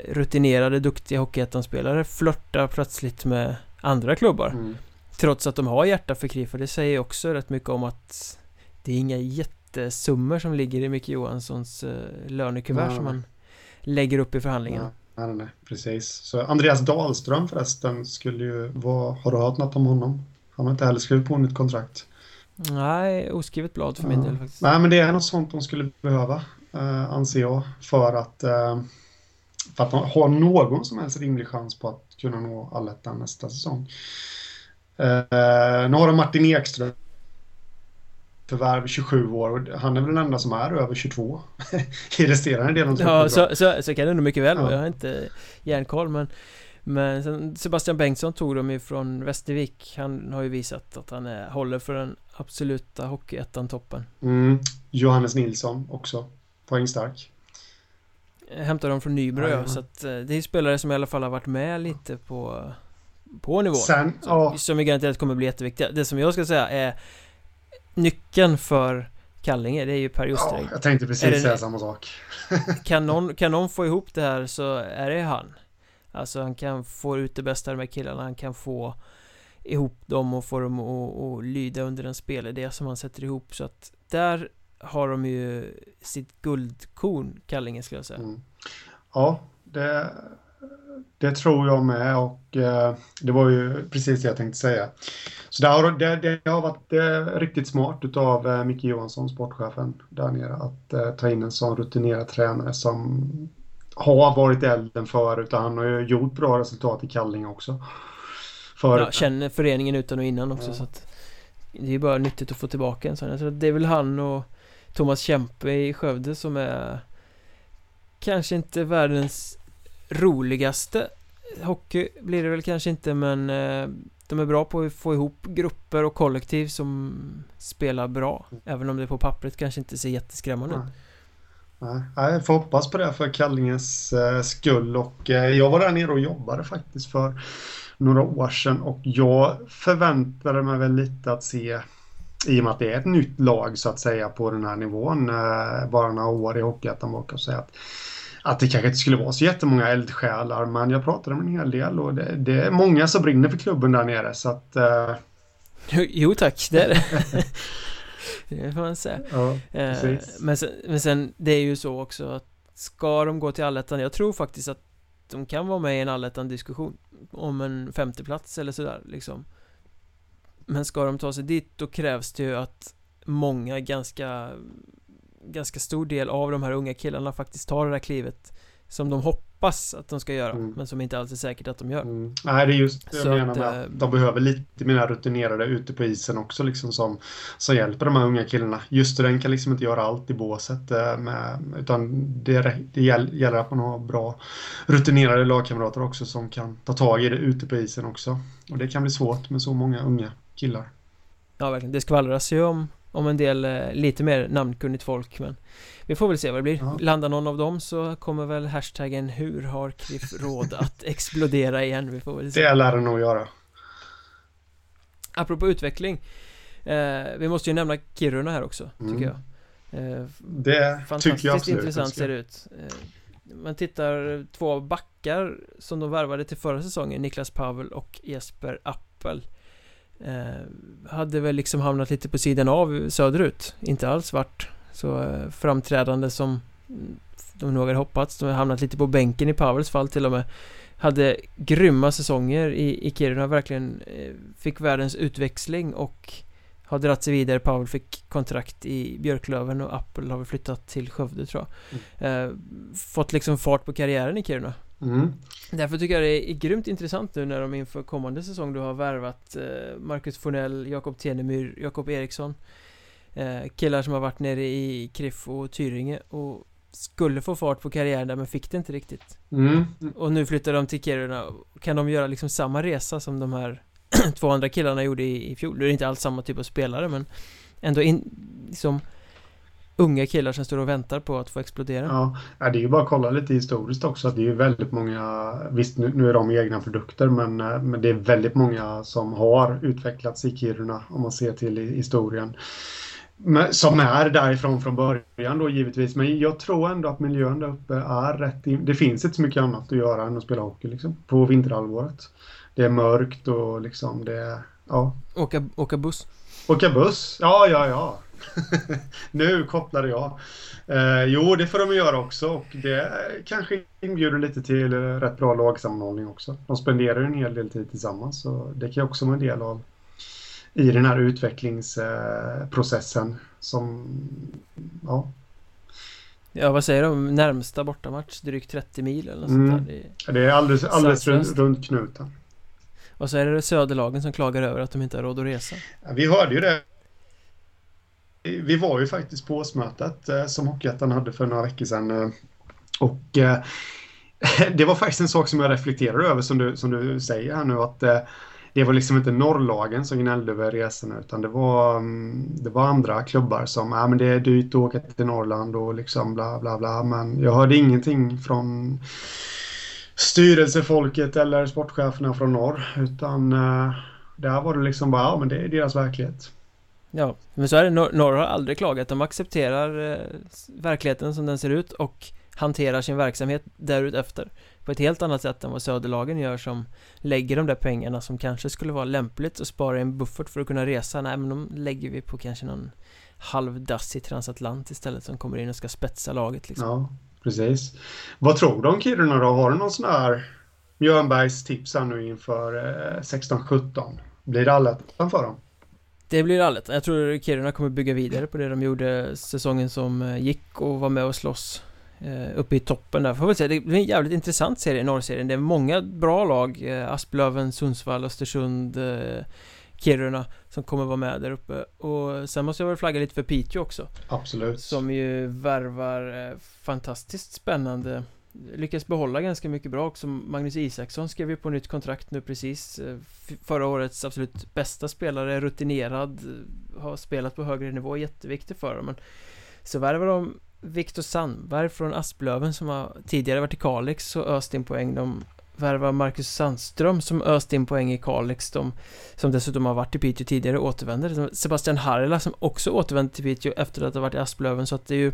Rutinerade, duktiga Hockeyettan-spelare flörtar plötsligt med andra klubbar mm. Trots att de har hjärta för KRIF och det säger också rätt mycket om att Det är inga jättesummor som ligger i Micke Johanssons eh, lönekuvert mm. som man lägger upp i förhandlingarna Nej, nej, precis. Så Andreas Dahlström förresten skulle ju vara... Har du hört något om honom? Han har inte heller skrivit på nytt kontrakt. Nej, oskrivet blad för ja. min del faktiskt. Nej, men det är något sånt de skulle behöva, eh, anser jag, för att, eh, för att ha någon som helst rimlig chans på att kunna nå allettan nästa säsong. Eh, nu har de Martin Ekström förvärv 27 år och han är väl den enda som är över 22 i resterande delen Ja, så, så, så, kan det nog mycket väl vara. Ja. Jag har inte järnkoll men men Sebastian Bengtsson tog de ifrån Västervik Han har ju visat att han är, håller för den absoluta hockeyettan-toppen mm. Johannes Nilsson också Poängstark Hämtar dem från Nybro ja, så att eh, det är spelare som i alla fall har varit med lite på På nivå Sen, som, ja. som garanterat kommer bli jätteviktiga Det som jag ska säga är nyckeln för Kallinge, det är ju Per Justereng. Ja, jag tänkte precis säga samma sak. kan, någon, kan någon få ihop det här så är det han. Alltså han kan få ut det bästa med killarna, han kan få ihop dem och få dem att, att lyda under en spelidé som han sätter ihop så att där har de ju sitt guldkorn, Kallinge skulle jag säga. Mm. Ja, det, det tror jag med och eh, det var ju precis det jag tänkte säga. Så det har, det, det har varit eh, riktigt smart utav eh, Micke Johansson, sportchefen där nere, att eh, ta in en sån rutinerad tränare som har varit elden förut och han har ju gjort bra resultat i Kallinge också. Förut. Ja, känner föreningen utan och innan också ja. så att det är bara nyttigt att få tillbaka en sån. Jag tror att det är väl han och Thomas Kempe i Skövde som är kanske inte världens roligaste. Hockey blir det väl kanske inte men eh, de är bra på att få ihop grupper och kollektiv som spelar bra. Även om det på pappret kanske inte ser jätteskrämmande ut. Nej, jag får hoppas på det för Kallinges eh, skull. Och eh, jag var där nere och jobbade faktiskt för några år sedan och jag förväntade mig väl lite att se i och med att det är ett nytt lag så att säga på den här nivån bara några år i Hockeyettan och säga att att det kanske inte skulle vara så jättemånga eldsjälar, men jag pratade med en hel del och det, det är många som brinner för klubben där nere så att... Uh... Jo tack, det är det. det får man säga. Ja, eh, men, sen, men sen, det är ju så också att ska de gå till allettan, jag tror faktiskt att de kan vara med i en allettan diskussion om en femteplats eller sådär liksom. Men ska de ta sig dit, då krävs det ju att många ganska ganska stor del av de här unga killarna faktiskt tar det där klivet som de hoppas att de ska göra mm. men som inte alls är säkert att de gör. Mm. Nej, det är just det jag menar att, med att eh, de behöver lite mer rutinerade ute på isen också liksom som, som hjälper de här unga killarna. Just den kan liksom inte göra allt i båset eh, med, utan det, det gäller att man har bra rutinerade lagkamrater också som kan ta tag i det ute på isen också. Och det kan bli svårt med så många unga killar. Ja, verkligen. Det skvallras ju om om en del eh, lite mer namnkunnigt folk men Vi får väl se vad det blir ja. Landar någon av dem så kommer väl hashtaggen Hur har Cliff råd att explodera igen? Vi får väl se Det lär det nog göra Apropå utveckling eh, Vi måste ju nämna Kiruna här också, mm. tycker jag eh, Det tycker jag absolut intressant ser det ut eh, Man tittar två backar som de värvade till förra säsongen Niklas Pavel och Jesper Appel Hade väl liksom hamnat lite på sidan av söderut. Inte alls varit så eh, framträdande som de nog hade hoppats. De har hamnat lite på bänken i Pavels fall till och med. Hade grymma säsonger i, i Kiruna verkligen eh, Fick världens utväxling och har dratt sig vidare, Pavel fick kontrakt i Björklöven och Apple har väl flyttat till Skövde tror jag. Mm. eh, Fått liksom fart på karriären i Kiruna Mm. Därför tycker jag det är grymt intressant nu när de inför kommande säsong du har värvat eh, Marcus Fornell, Jakob Tenemyr, Jakob Eriksson eh, Killar som har varit nere i Kriff och Tyringe och skulle få fart på karriären där men fick det inte riktigt mm. Och nu flyttar de till Kiruna Kan de göra liksom samma resa som de här två andra killarna gjorde i, i fjol? Det är inte alls samma typ av spelare men Ändå in, liksom unga killar som står och väntar på att få explodera. Ja, det är ju bara att kolla lite historiskt också det är ju väldigt många, visst nu, nu är de egna produkter men, eh, men det är väldigt många som har utvecklats i Kiruna om man ser till historien. Men, som är därifrån från början då givetvis. Men jag tror ändå att miljön där uppe är rätt. In... Det finns inte så mycket annat att göra än att spela hockey liksom, på vinterhalvåret. Det är mörkt och liksom det är, ja. Åka, åka buss? Åka buss, ja, ja, ja. nu kopplade jag. Eh, jo, det får de göra också och det kanske inbjuder lite till eh, rätt bra lagsammanhållning också. De spenderar en hel del tid tillsammans så det kan också vara en del av i den här utvecklingsprocessen som, ja. Ja, vad säger de? Närmsta bortamatch? Drygt 30 mil eller något mm. sånt där. Det är, det är alldeles, alldeles runt, runt knuten. Och så är det söderlagen som klagar över att de inte har råd att resa. Ja, vi hörde ju det vi var ju faktiskt på årsmötet eh, som Hockeyettan hade för några veckor sedan. Eh, och eh, det var faktiskt en sak som jag reflekterade över som du, som du säger här nu att det var liksom inte norrlagen som gnällde över resorna utan det var, mm, det var andra klubbar som, ja men det är dyrt att åka till Norrland och liksom bla bla bla. Men jag hörde ingenting från styrelsefolket eller sportcheferna från norr utan där var det liksom bara, ja men det är deras verklighet. Ja, men så är det. Norr har aldrig klagat. De accepterar eh, verkligheten som den ser ut och hanterar sin verksamhet därutefter på ett helt annat sätt än vad Söderlagen gör som lägger de där pengarna som kanske skulle vara lämpligt att spara i en buffert för att kunna resa. Nej, men de lägger vi på kanske någon halvdassig transatlant istället som kommer in och ska spetsa laget liksom. Ja, precis. Vad tror du om Kiruna då? Har du någon sån här Björnbergs tips här nu inför eh, 16-17? Blir det allettan för dem? Det blir allt. Jag tror Kiruna kommer bygga vidare på det de gjorde säsongen som eh, gick och var med och slåss eh, uppe i toppen där. Får väl säga, det blir en jävligt intressant serie, norrserien. Det är många bra lag. Eh, Asplöven, Sundsvall, Östersund, Kiruna som kommer vara med där uppe. Och sen måste jag väl flagga lite för Piteå också. Absolut. Som ju värvar fantastiskt spännande lyckas behålla ganska mycket bra också. Magnus Isaksson skrev ju på nytt kontrakt nu precis. Eh, förra årets absolut bästa spelare, rutinerad eh, Har spelat på högre nivå, jätteviktig för dem. Men Så värvar de Viktor Sandberg från Asplöven som har tidigare varit i Kalix och öst in poäng. De värvar Marcus Sandström som öst in poäng i Kalix. De, Som dessutom har varit i Piteå tidigare återvänder. Sebastian Harila som också återvänder till Piteå efter att ha varit i Asplöven. Så att det är ju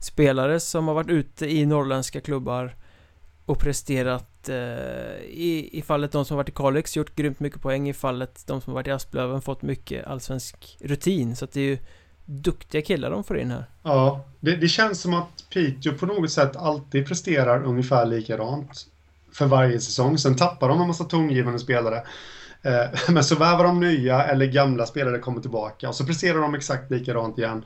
spelare som har varit ute i norrländska klubbar och presterat eh, i, i fallet de som har varit i Kalix gjort grymt mycket poäng i fallet de som har varit i Asplöven fått mycket allsvensk rutin så att det är ju duktiga killar de får in här. Ja, det, det känns som att Piteå på något sätt alltid presterar ungefär likadant för varje säsong. Sen tappar de en massa tongivande spelare. Eh, men så värvar de nya eller gamla spelare kommer tillbaka och så presterar de exakt likadant igen.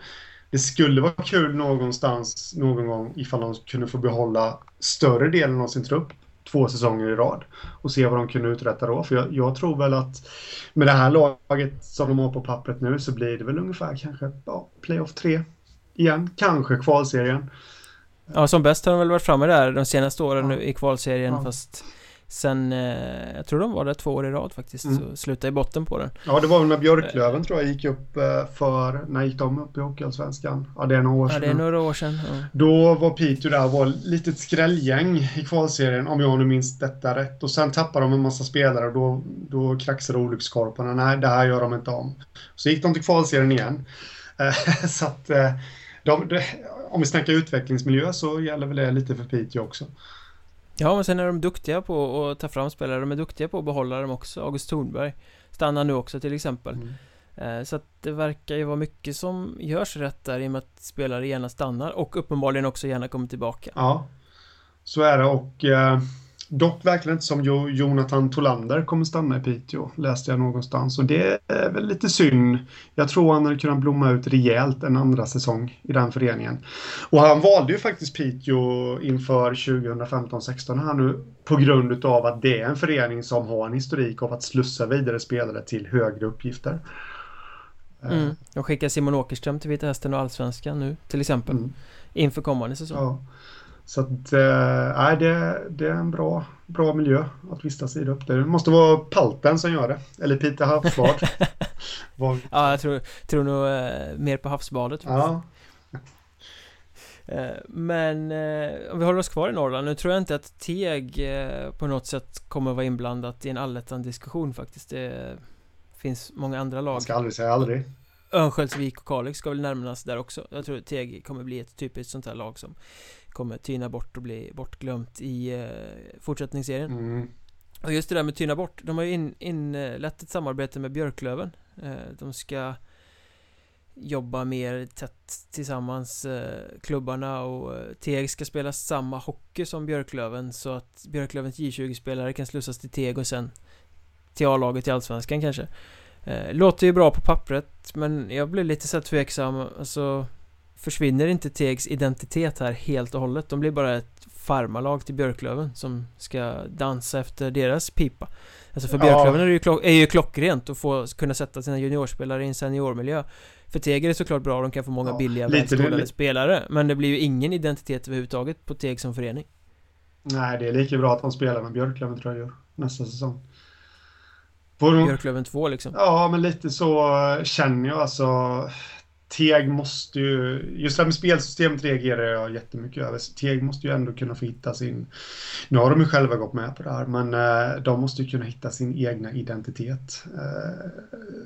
Det skulle vara kul någonstans någon gång ifall de kunde få behålla större delen av sin trupp två säsonger i rad och se vad de kunde uträtta då. För jag, jag, tror väl att med det här laget som de har på pappret nu så blir det väl ungefär kanske ja, playoff 3 igen, kanske kvalserien. Ja, som bäst har de väl varit framme där de senaste åren ja. nu i kvalserien ja. fast Sen, eh, jag tror de var där två år i rad faktiskt, mm. så slutade i botten på den. Ja, det var väl när Björklöven tror jag gick upp eh, för, när gick de upp i Hockeyallsvenskan? Ja, det är några år sedan. Ja, det är några år sedan. Ja. Då var Piteå där, var ett litet skrälgäng i kvalserien, om jag nu minns detta rätt. Och sen tappade de en massa spelare och då, då kraxade olyckskorparna. Nej, det här gör de inte om. Så gick de till kvalserien igen. Eh, så att, de, de, om vi snackar utvecklingsmiljö så gäller väl det lite för Piteå också. Ja, men sen är de duktiga på att ta fram spelare, de är duktiga på att behålla dem också. August Thornberg Stannar nu också till exempel. Mm. Eh, så att det verkar ju vara mycket som görs rätt där i och med att spelare gärna stannar och uppenbarligen också gärna kommer tillbaka. Ja Så är det och eh, Dock verkligen inte som jo Jonathan Tolander kommer stanna i Piteå, läste jag någonstans. Och det är väl lite synd. Jag tror han hade kunnat blomma ut rejält en andra säsong i den föreningen. Och han valde ju faktiskt Piteå inför 2015-16 här nu på grund av att det är en förening som har en historik av att slussa vidare spelare till högre uppgifter. Mm. De skickar Simon Åkerström till Vita Hästen och Allsvenskan nu till exempel. Mm. Inför kommande säsong. Ja. Så att, äh, det, det är en bra, bra miljö att vistas i upp. Det måste vara Palten som gör det. Eller Peter Havsbad. ja, jag tror, tror nog äh, mer på havsbadet. Ja. Äh, men om vi håller oss kvar i Norrland, nu tror jag inte att Teg på något sätt kommer vara inblandat i en allettan diskussion faktiskt. Det finns många andra lag. Man ska aldrig säga aldrig. Örnsköldsvik och Kalix ska väl närmas där också. Jag tror att Teg kommer bli ett typiskt sånt här lag som kommer tyna bort och bli bortglömt i eh, fortsättningsserien. Mm. Och just det där med tyna bort, de har ju in, inlett ett samarbete med Björklöven. Eh, de ska jobba mer tätt tillsammans eh, klubbarna och eh, Teg ska spela samma hockey som Björklöven så att Björklövens J20-spelare kan slussas till Teg och sen till A-laget i Allsvenskan kanske. Eh, låter ju bra på pappret men jag blir lite så tveksam, alltså försvinner inte Tegs identitet här helt och hållet. De blir bara ett farmalag till Björklöven som ska dansa efter deras pipa. Alltså för Björklöven är, det ju klock, är ju klockrent att få kunna sätta sina juniorspelare i en seniormiljö. För Teg är det såklart bra, de kan få många ja, billiga välskolade spelare. Men det blir ju ingen identitet överhuvudtaget på Teg som förening. Nej, det är lika bra att de spelar med Björklöven-tröjor nästa säsong. Björklöven 2 liksom? Ja, men lite så känner jag alltså. Teg måste ju, just det här med spelsystemet reagerar jag jättemycket över. Teg måste ju ändå kunna få hitta sin, nu har de ju själva gått med på det här, men eh, de måste ju kunna hitta sin egna identitet. Eh,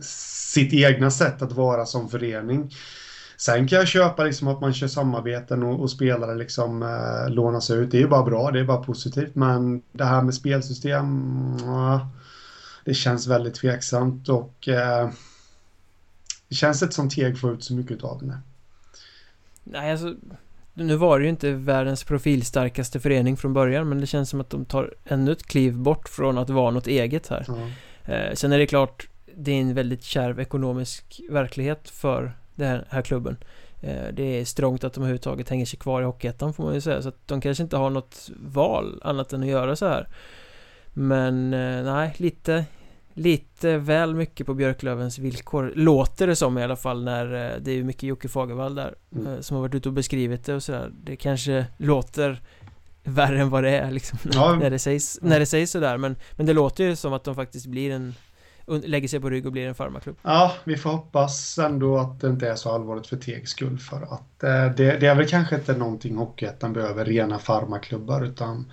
sitt egna sätt att vara som förening. Sen kan jag köpa liksom att man kör samarbeten och, och spelare liksom eh, lånas ut. Det är ju bara bra, det är bara positivt. Men det här med spelsystem, uh, det känns väldigt tveksamt och eh, det känns inte som Teg får ut så mycket av det. Nej, alltså nu var det ju inte världens profilstarkaste förening från början men det känns som att de tar ännu ett kliv bort från att vara något eget här. Eh, sen är det klart, det är en väldigt kärv ekonomisk verklighet för den här, här klubben. Eh, det är strångt att de överhuvudtaget hänger sig kvar i Hockeyettan får man ju säga så att de kanske inte har något val annat än att göra så här. Men eh, nej, lite Lite väl mycket på Björklövens villkor Låter det som i alla fall när eh, Det är mycket Jocke Fagervall där mm. Eh, som har varit ute och beskrivit det och sådär Det kanske låter Värre än vad det är liksom ja. när, det sägs, när det sägs sådär men, men det låter ju som att de faktiskt blir en Lägger sig på rygg och blir en farmaklubb Ja, vi får hoppas ändå att det inte är så allvarligt för Tegs skull för att eh, det, det är väl kanske inte någonting Hockeyettan behöver rena farmaklubbar utan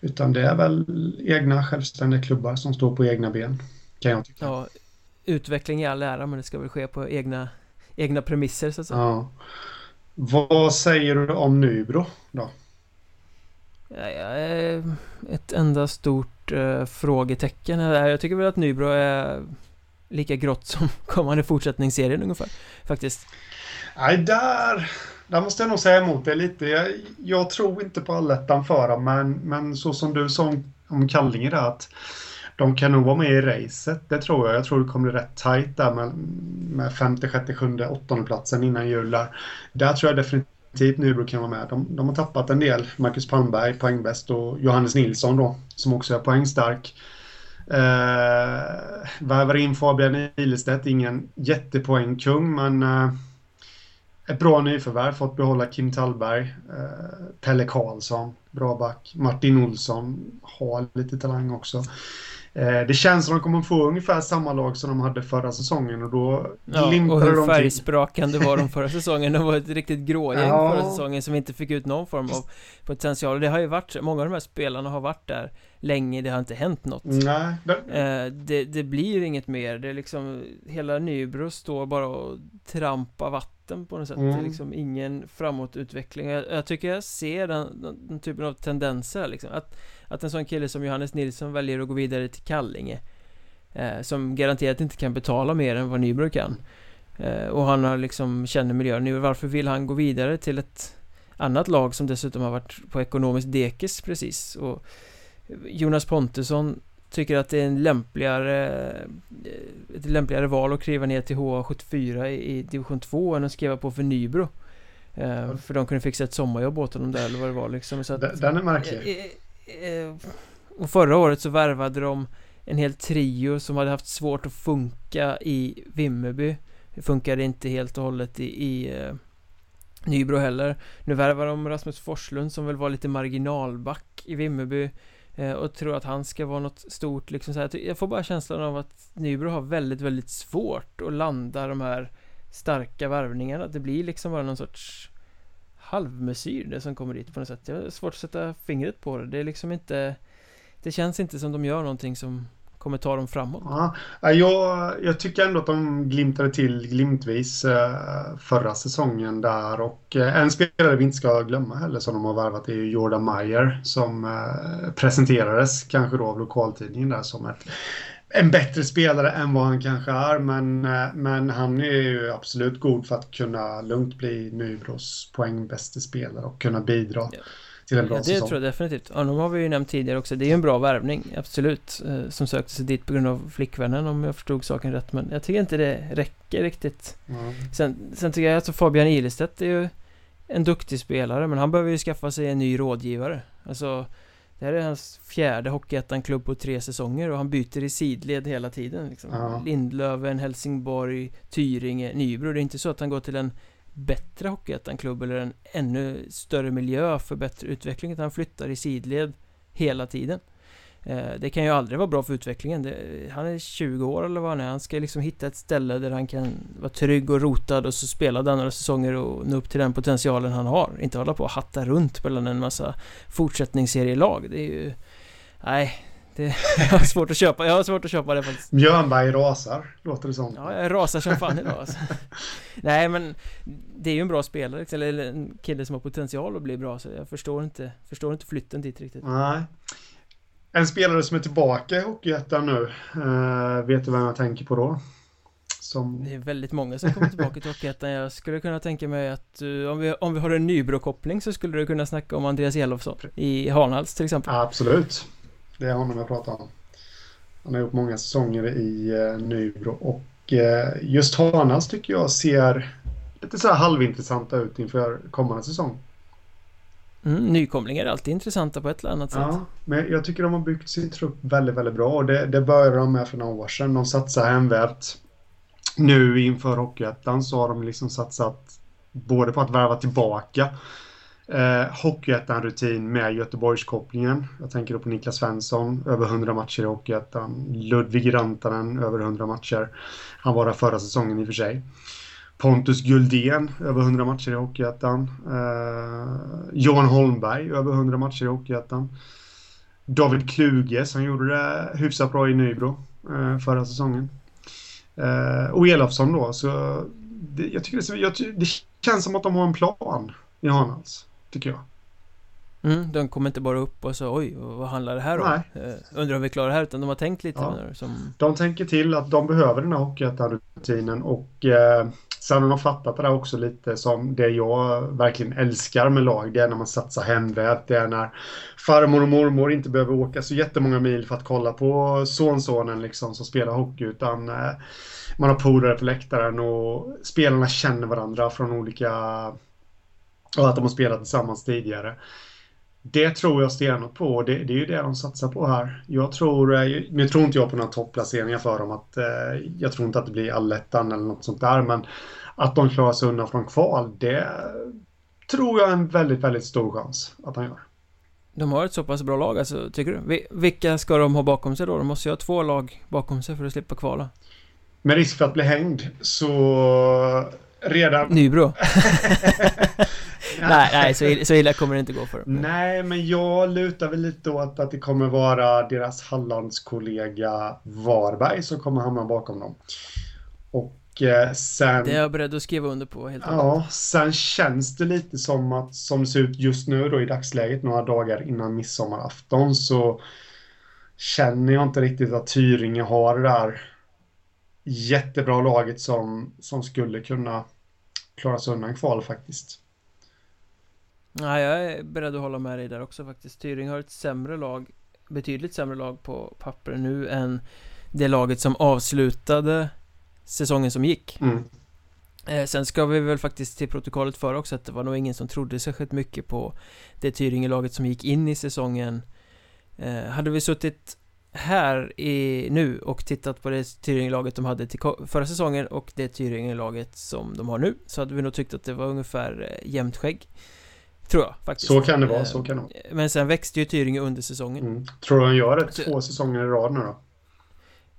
utan det är väl egna självständiga klubbar som står på egna ben. Kan jag tycka. Ja, utveckling i all ära men det ska väl ske på egna, egna premisser så att säga. Ja. Vad säger du om Nybro då? Ett enda stort uh, frågetecken här. Jag tycker väl att Nybro är lika grått som kommande fortsättningsserien ungefär. Faktiskt. Nej, där, där måste jag nog säga emot dig lite. Jag, jag tror inte på allettan förra, men, men så som du sa om, om Kallinge där att de kan nog vara med i racet, det tror jag. Jag tror det kommer bli rätt tajt där med, med femte, sjätte, sjunde, åttonde platsen innan jul där. Där tror jag definitivt Nybro kan vara med. De, de har tappat en del. Marcus Palmberg, poängbäst och Johannes Nilsson då, som också är poängstark. Eh, värvar in Fabian Ilestedt, ingen jättepoängkung men eh, ett bra nyförvärv, fått behålla Kim Tallberg, eh, Pelle Karlsson, bra back, Martin Olsson har lite talang också. Eh, det känns som att de kommer få ungefär samma lag som de hade förra säsongen och då ja, och hur färgsprakande var de förra säsongen? De var ett riktigt grågäng ja. förra säsongen som inte fick ut någon form av potential. Det har ju varit, många av de här spelarna har varit där länge, det har inte hänt något. Nej. Eh, det, det blir inget mer, det är liksom, hela Nybro står bara och trampar vatten på något sätt. Mm. Det är mm. liksom ingen framåtutveckling. Jag, jag tycker jag ser den, den, den typen av tendenser liksom. Att att en sån kille som Johannes Nilsson väljer att gå vidare till Kallinge eh, Som garanterat inte kan betala mer än vad Nybro kan. Eh, Och han har liksom känner miljön. Nu Varför vill han gå vidare till ett annat lag som dessutom har varit på ekonomisk dekis precis? Och Jonas Pontusson tycker att det är en lämpligare eh, ett lämpligare val att kliva ner till HA74 i, i division 2 än att skriva på för Nybro. Eh, För de kunde fixa ett sommarjobb åt honom där eller vad det var liksom. Så att, Den är märklig Eh, och förra året så värvade de en hel trio som hade haft svårt att funka i Vimmerby. Det funkade inte helt och hållet i, i eh, Nybro heller. Nu värvar de Rasmus Forslund som väl var lite marginalback i Vimmerby eh, Och tror att han ska vara något stort liksom så här. Jag får bara känslan av att Nybro har väldigt, väldigt svårt att landa de här starka värvningarna. Det blir liksom bara någon sorts halvmesyr det som kommer dit på något sätt. Jag har svårt att sätta fingret på det. Det är liksom inte Det känns inte som de gör någonting som kommer ta dem framåt. Ja, jag, jag tycker ändå att de glimtade till glimtvis eh, förra säsongen där och eh, en spelare vi inte ska glömma heller som de har värvat är Jordan Meyer som eh, presenterades kanske då av lokaltidningen där som ett en bättre spelare än vad han kanske är, men, eh, men han är ju absolut god för att kunna lugnt bli Nybros poängbäste spelare och kunna bidra ja. till en bra ja, det säsong. tror jag definitivt. Honom har vi ju nämnt tidigare också. Det är ju en bra värvning, absolut, eh, som sökte sig dit på grund av flickvännen om jag förstod saken rätt, men jag tycker inte det räcker riktigt. Mm. Sen, sen tycker jag att Fabian Ilestedt är ju en duktig spelare, men han behöver ju skaffa sig en ny rådgivare. Alltså det här är hans fjärde Hockeyettan-klubb på tre säsonger och han byter i sidled hela tiden liksom. ja. Lindlöven, Helsingborg, Tyringe, Nybro Det är inte så att han går till en bättre Hockeyettan-klubb eller en ännu större miljö för bättre utveckling utan han flyttar i sidled hela tiden det kan ju aldrig vara bra för utvecklingen. Det, Han är 20 år eller vad han är. Han ska liksom hitta ett ställe där han kan vara trygg och rotad och så spela några säsonger och nå upp till den potentialen han har. Inte hålla på och hatta runt mellan en massa fortsättningsserielag. Det är ju... Nej det jag har svårt att köpa, jag har svårt att köpa det faktiskt. Björnberg rasar, låter det som. Ja, jag rasar som fan idag alltså. Nej men Det är ju en bra spelare, eller en kille som har potential att bli bra så jag förstår inte Förstår inte flytten dit riktigt. Nej en spelare som är tillbaka i Hockeyettan nu. Uh, vet du vem jag tänker på då? Som... Det är väldigt många som kommer tillbaka till Hockeyettan. Jag skulle kunna tänka mig att uh, om, vi, om vi har en Nybro-koppling så skulle du kunna snacka om Andreas Elofsson i Hanhals till exempel. Absolut. Det är honom jag pratar om. Han har gjort många säsonger i uh, Nybro och just Hanhals tycker jag ser lite så här halvintressanta ut inför kommande säsong. Mm, nykomlingar är alltid intressanta på ett eller annat sätt. Ja, men jag tycker de har byggt sin trupp väldigt, väldigt bra och det, det började de med för några år sedan. De satsar hemvävt. Nu inför Hockeyettan så har de liksom satsat både på att värva tillbaka eh, Hockeyettan-rutin med Göteborgskopplingen. Jag tänker då på Niklas Svensson, över 100 matcher i Hockeyettan. Ludvig Rantanen, över 100 matcher. Han var där förra säsongen i och för sig. Pontus Guldén, över 100 matcher i Hockeyettan. Eh, Johan Holmberg, över 100 matcher i Hockeyettan. David Kluge som gjorde det hyfsat bra i Nybro eh, förra säsongen. Eh, och Elofsson då, så det, jag tycker det, jag, det känns som att de har en plan i Hanals, tycker jag. Mm, de kommer inte bara upp och så oj, vad handlar det här om? Uh, undrar om vi klarar det här, utan de har tänkt lite ja. som... De tänker till att de behöver den här hockeyettan-rutinen och eh, sen har de fattat det där också lite som det jag verkligen älskar med lag. Det är när man satsar hemvävt. Det är när farmor och mormor inte behöver åka så jättemånga mil för att kolla på sonsonen liksom som spelar hockey utan eh, man har polare på läktaren och spelarna känner varandra från olika och att de har spelat tillsammans tidigare. Det tror jag stenhårt på. Det, det är ju det de satsar på här. Jag tror, eh, nu tror inte jag på några topplaceringar för dem. Att, eh, jag tror inte att det blir allettan eller något sånt där. Men att de klarar sig undan från kval, det tror jag är en väldigt, väldigt stor chans att de gör. De har ett så pass bra lag alltså, tycker du? Vilka ska de ha bakom sig då? De måste ju ha två lag bakom sig för att slippa kvala. Med risk för att bli hängd så redan... Nybro? nej, nej så, illa, så illa kommer det inte gå för dem. Nej, men jag lutar väl lite åt att det kommer vara deras Hallandskollega Varberg som kommer hamna bakom dem. Och eh, sen... Det är jag beredd att skriva under på helt Ja, enkelt. sen känns det lite som att som det ser ut just nu då i dagsläget några dagar innan midsommarafton så känner jag inte riktigt att Tyringe har det där jättebra laget som, som skulle kunna klara sig undan kval faktiskt. Nej, jag är beredd att hålla med dig där också faktiskt. Tyring har ett sämre lag, betydligt sämre lag på papper nu än det laget som avslutade säsongen som gick. Mm. Eh, sen ska vi väl faktiskt till protokollet föra också att det var nog ingen som trodde särskilt mycket på det Tyringe-laget som gick in i säsongen. Eh, hade vi suttit här i, nu och tittat på det Tyringe-laget de hade till förra säsongen och det Tyringe-laget som de har nu så hade vi nog tyckt att det var ungefär eh, jämnt skägg. Tror jag faktiskt. Så kan det vara, så kan det vara. Eh, men sen växte ju Tyringe under säsongen. Mm. Tror du han gör det två säsonger i rad nu då?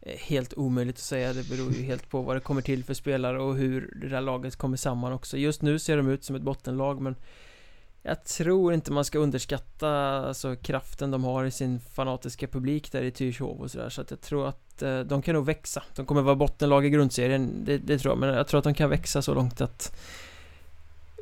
Eh, helt omöjligt att säga, det beror ju helt på vad det kommer till för spelare och hur det där laget kommer samman också. Just nu ser de ut som ett bottenlag men jag tror inte man ska underskatta alltså, kraften de har i sin fanatiska publik där i Tyrshov och sådär Så att jag tror att eh, de kan nog växa De kommer vara bottenlag i grundserien, det, det, tror jag Men jag tror att de kan växa så långt att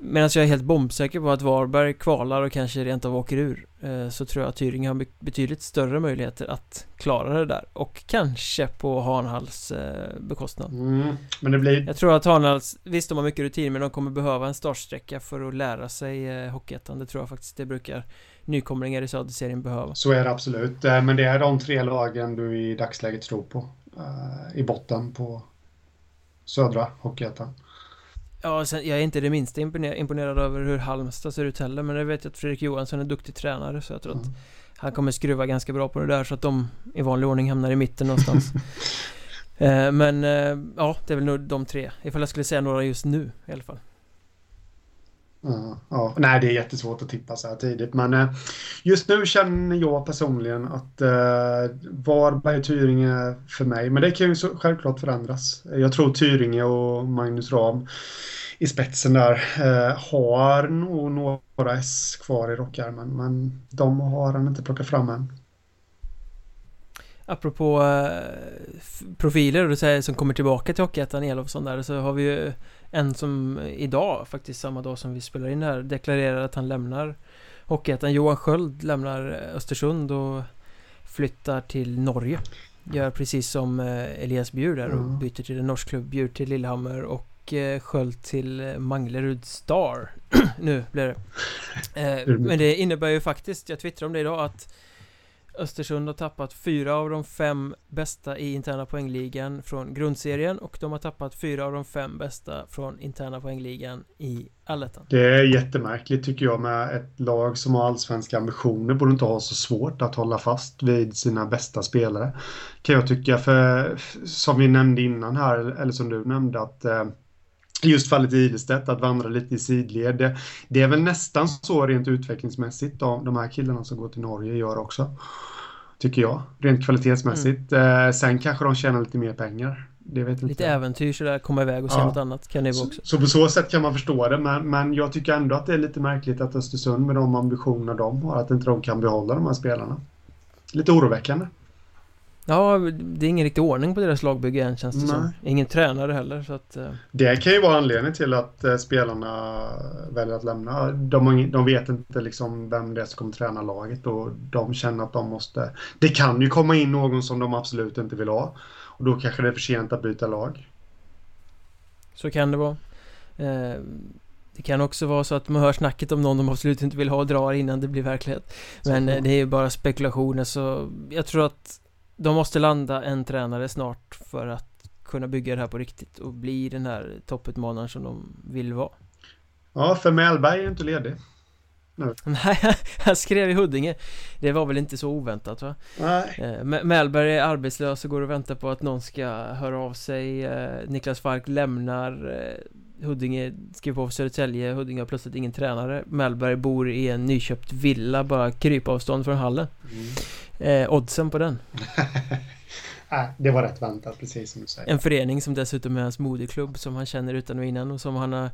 Medan jag är helt bombsäker på att Varberg kvalar och kanske rent av åker ur eh, Så tror jag att Tyringe har betydligt större möjligheter att klara det där Och kanske på Hanhals eh, bekostnad. Mm, Men det blir... Jag tror att Hanhals, visst de har mycket rutin men de kommer behöva en startsträcka för att lära sig eh, Hockeyettan. Det tror jag faktiskt det brukar nykomlingar i Söderserien behöva. Så är det absolut. Men det är de tre lagen du i dagsläget tror på I botten på Södra Hockeyettan Ja, sen, jag är inte det minsta imponerad, över hur Halmstad ser ut heller Men jag vet att Fredrik Johansson är duktig tränare så jag tror mm. att Han kommer skruva ganska bra på det där så att de i vanlig ordning hamnar i mitten någonstans eh, Men eh, ja, det är väl nog de tre Ifall jag skulle säga några just nu i alla fall Ja, ja, nej det är jättesvårt att tippa så här tidigt men eh, just nu känner jag personligen att eh, Varberg och Tyringe för mig, men det kan ju så, självklart förändras. Jag tror Tyringe och Magnus Ram i spetsen där eh, har nog några S kvar i rockärmen men de har han inte plockat fram än. Apropå eh, profiler du säger som kommer tillbaka till Hockeyettan, Elofsson där så har vi ju en som idag, faktiskt samma dag som vi spelar in här, deklarerar att han lämnar Hockeyettan. Johan Sköld lämnar Östersund och flyttar till Norge. Gör precis som eh, Elias Bjur där och mm. byter till en norsk klubb, Bjur till Lillehammer och eh, Sköld till eh, Manglerud Star. nu blir det. Men det innebär ju faktiskt, jag twittrade om det idag, att Östersund har tappat fyra av de fem bästa i interna poängligan från grundserien och de har tappat fyra av de fem bästa från interna poängligan i allettan. Det är jättemärkligt tycker jag med ett lag som har allsvenska ambitioner borde inte ha så svårt att hålla fast vid sina bästa spelare. Kan jag tycka för som vi nämnde innan här eller som du nämnde att eh, just fallet Ilestedt, att vandra lite i sidled. Det, det, är väl nästan så rent utvecklingsmässigt de, de här killarna som går till Norge gör också. Tycker jag, rent kvalitetsmässigt. Mm. Eh, sen kanske de tjänar lite mer pengar. Det vet lite inte. äventyr sådär, komma iväg och se ja. något annat kan det vara också. Så, så, på så sätt kan man förstå det, men, men jag tycker ändå att det är lite märkligt att Östersund med de ambitioner de har, att inte de kan behålla de här spelarna. Lite oroväckande. Ja, det är ingen riktig ordning på deras lagbygge än känns det Nej. som. Ingen tränare heller så att... eh, Det kan ju vara anledningen till att eh, spelarna väljer att lämna. De, de vet inte liksom vem det är som kommer träna laget och de känner att de måste... Det kan ju komma in någon som de absolut inte vill ha. Och då kanske det är för sent att byta lag. Så kan det vara. Eh, Det kan också vara så att man hör snacket om någon de absolut inte vill ha och drar innan det blir verklighet. Men eh, det är ju bara spekulationer så jag tror att de måste landa en tränare snart för att kunna bygga det här på riktigt och bli den här topputmanaren som de vill vara. Ja, för Mellberg är inte ledig. Nej, han skrev i Huddinge. Det var väl inte så oväntat va? Nej. Eh, Mellberg är arbetslös och går och väntar på att någon ska höra av sig eh, Niklas Falk lämnar eh, Huddinge, skriver på för Södertälje Huddinge har plötsligt ingen tränare Mellberg bor i en nyköpt villa bara krypavstånd från hallen Mm. eh, Oddsen på den Nej, det var rätt väntat, precis som du säger. En förening som dessutom är hans moderklubb som han känner utan och innan och som han har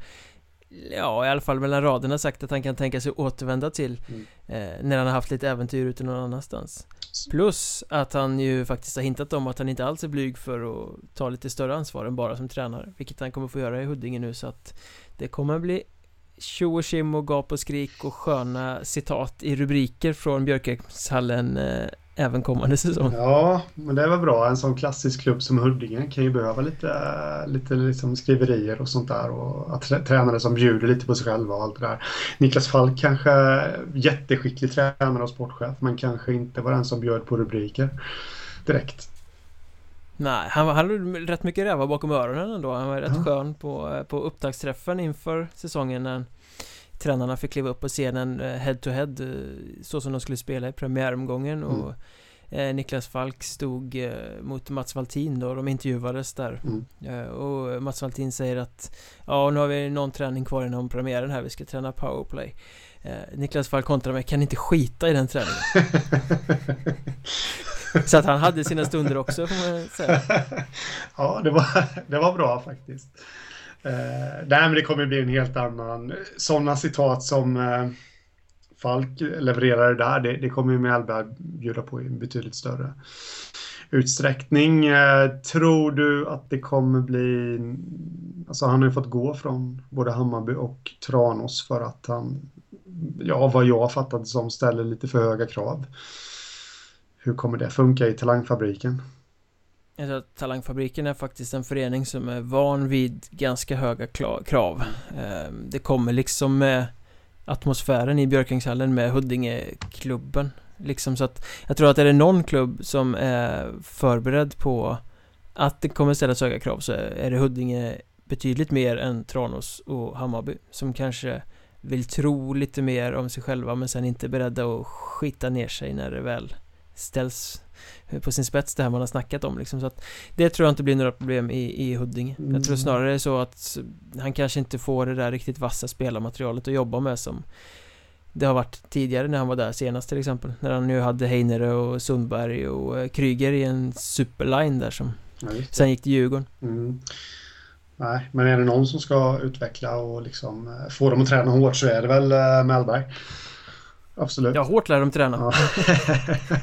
Ja, i alla fall mellan raderna sagt att han kan tänka sig återvända till Mm. eh, När han har haft lite äventyr ute någon annanstans Plus att han ju faktiskt har hintat om att han inte alls är blyg för att ta lite större ansvar än bara som tränare Vilket han kommer få göra i Huddinge nu så att Det kommer bli tjo och tjim och gap och skrik och sköna citat i rubriker från Björkexhallen eh, Även kommande säsong Ja, men det var bra. En sån klassisk klubb som Huddinge kan ju behöva lite, lite liksom skriverier och sånt där. Och att trä- tränare som bjuder lite på sig själva och allt det där. Niklas Falk kanske jätteskicklig tränare och sportchef men kanske inte var den som bjöd på rubriker direkt. Nej, han, hade rätt mycket rävar bakom öronen ändå Han var rätt Ja. skön på, på upptaktsträffen inför säsongen Tränarna fick kliva upp på scenen head to head Så som de skulle spela i premiäromgången och eh, Niklas Falk stod eh, mot Mats Valtin då, de intervjuades där Mm. eh, Och Mats Valtin säger att Ja, nu har vi någon träning kvar innan premiären här, vi ska träna powerplay Niklas Falk kontrar med, kan inte skita i den träningen? Så att han hade sina stunder också får man säga ja, det var, det var bra faktiskt. Eh, nej, men det kommer bli en helt annan... Sådana citat som eh, Falk levererade där, det, det kommer ju Mellberg bjuda på i en betydligt större utsträckning. Eh, tror du att det kommer bli... Alltså han har ju fått gå från både Hammarby och Tranås för att han, ja vad jag fattat som, ställer lite för höga krav. Hur kommer det funka i Talangfabriken? Jag tror att Talangfabriken är faktiskt en förening som är van vid ganska höga krav. Ehm, det kommer liksom med atmosfären i Björkängshallen med Huddingeklubben. Liksom så att Jag tror att är det någon klubb som är förberedd på att det kommer ställas höga krav så är det Huddinge betydligt mer än Tranås och Hammarby som kanske vill tro lite mer om sig själva men sen inte är beredda att skita ner sig när det väl ställs på sin spets det här man har snackat om liksom så att Det tror jag inte blir några problem i, i Huddinge Jag tror Mm. snarare det är så att han kanske inte får det där riktigt vassa spelarmaterialet att jobba med som det har varit tidigare när han var där senast till exempel När han nu hade Heinere och Sundberg och eh, Kryger i en superline där som Ja. Sen gick till Djurgården Mm. Nej, men är det någon som ska utveckla och liksom eh, få dem att träna hårt så är det väl eh, Mellberg. Absolut. Ja, hårt lär de träna Ja.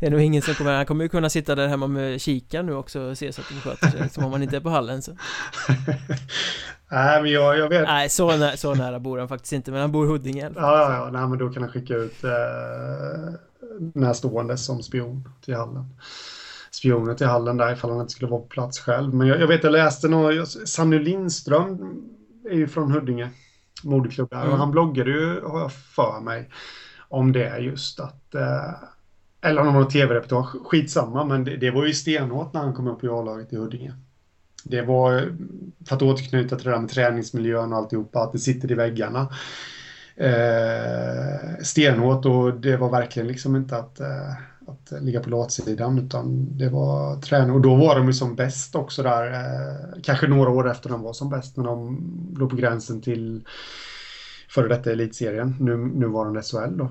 Det är nog ingen som kommer, han kommer ju kunna sitta där hemma med kikaren nu också och se så att de sköter sig Som om han inte är på hallen så Nej, men jag, jag vet. Nej, så, nä så nära bor han faktiskt inte men han bor i Huddinge i alla fall. Ja, ja, ja. Nej, men då kan han skicka ut eh, närstående som spion till hallen. Spioner till hallen där ifall han inte skulle vara på plats själv. Men jag, jag vet, jag läste något. Sanny Lindström är ju från Huddinge, moderklubb där. Mm. Och han bloggade ju, har jag för mig, om det just att eh, eller om det var något tv-reportage, skitsamma, men det, det var ju stenhårt när han kom upp i A-laget i Huddinge. Det var, för att återknyta till det där med träningsmiljön och alltihopa, att det sitter i väggarna. Eh, stenhårt och det var verkligen liksom inte att, eh, att ligga på latsidan utan det var träning och då var de ju som bäst också där, eh, kanske några år efter de var som bäst, när de låg på gränsen till före detta elitserien, nu, nuvarande SHL då.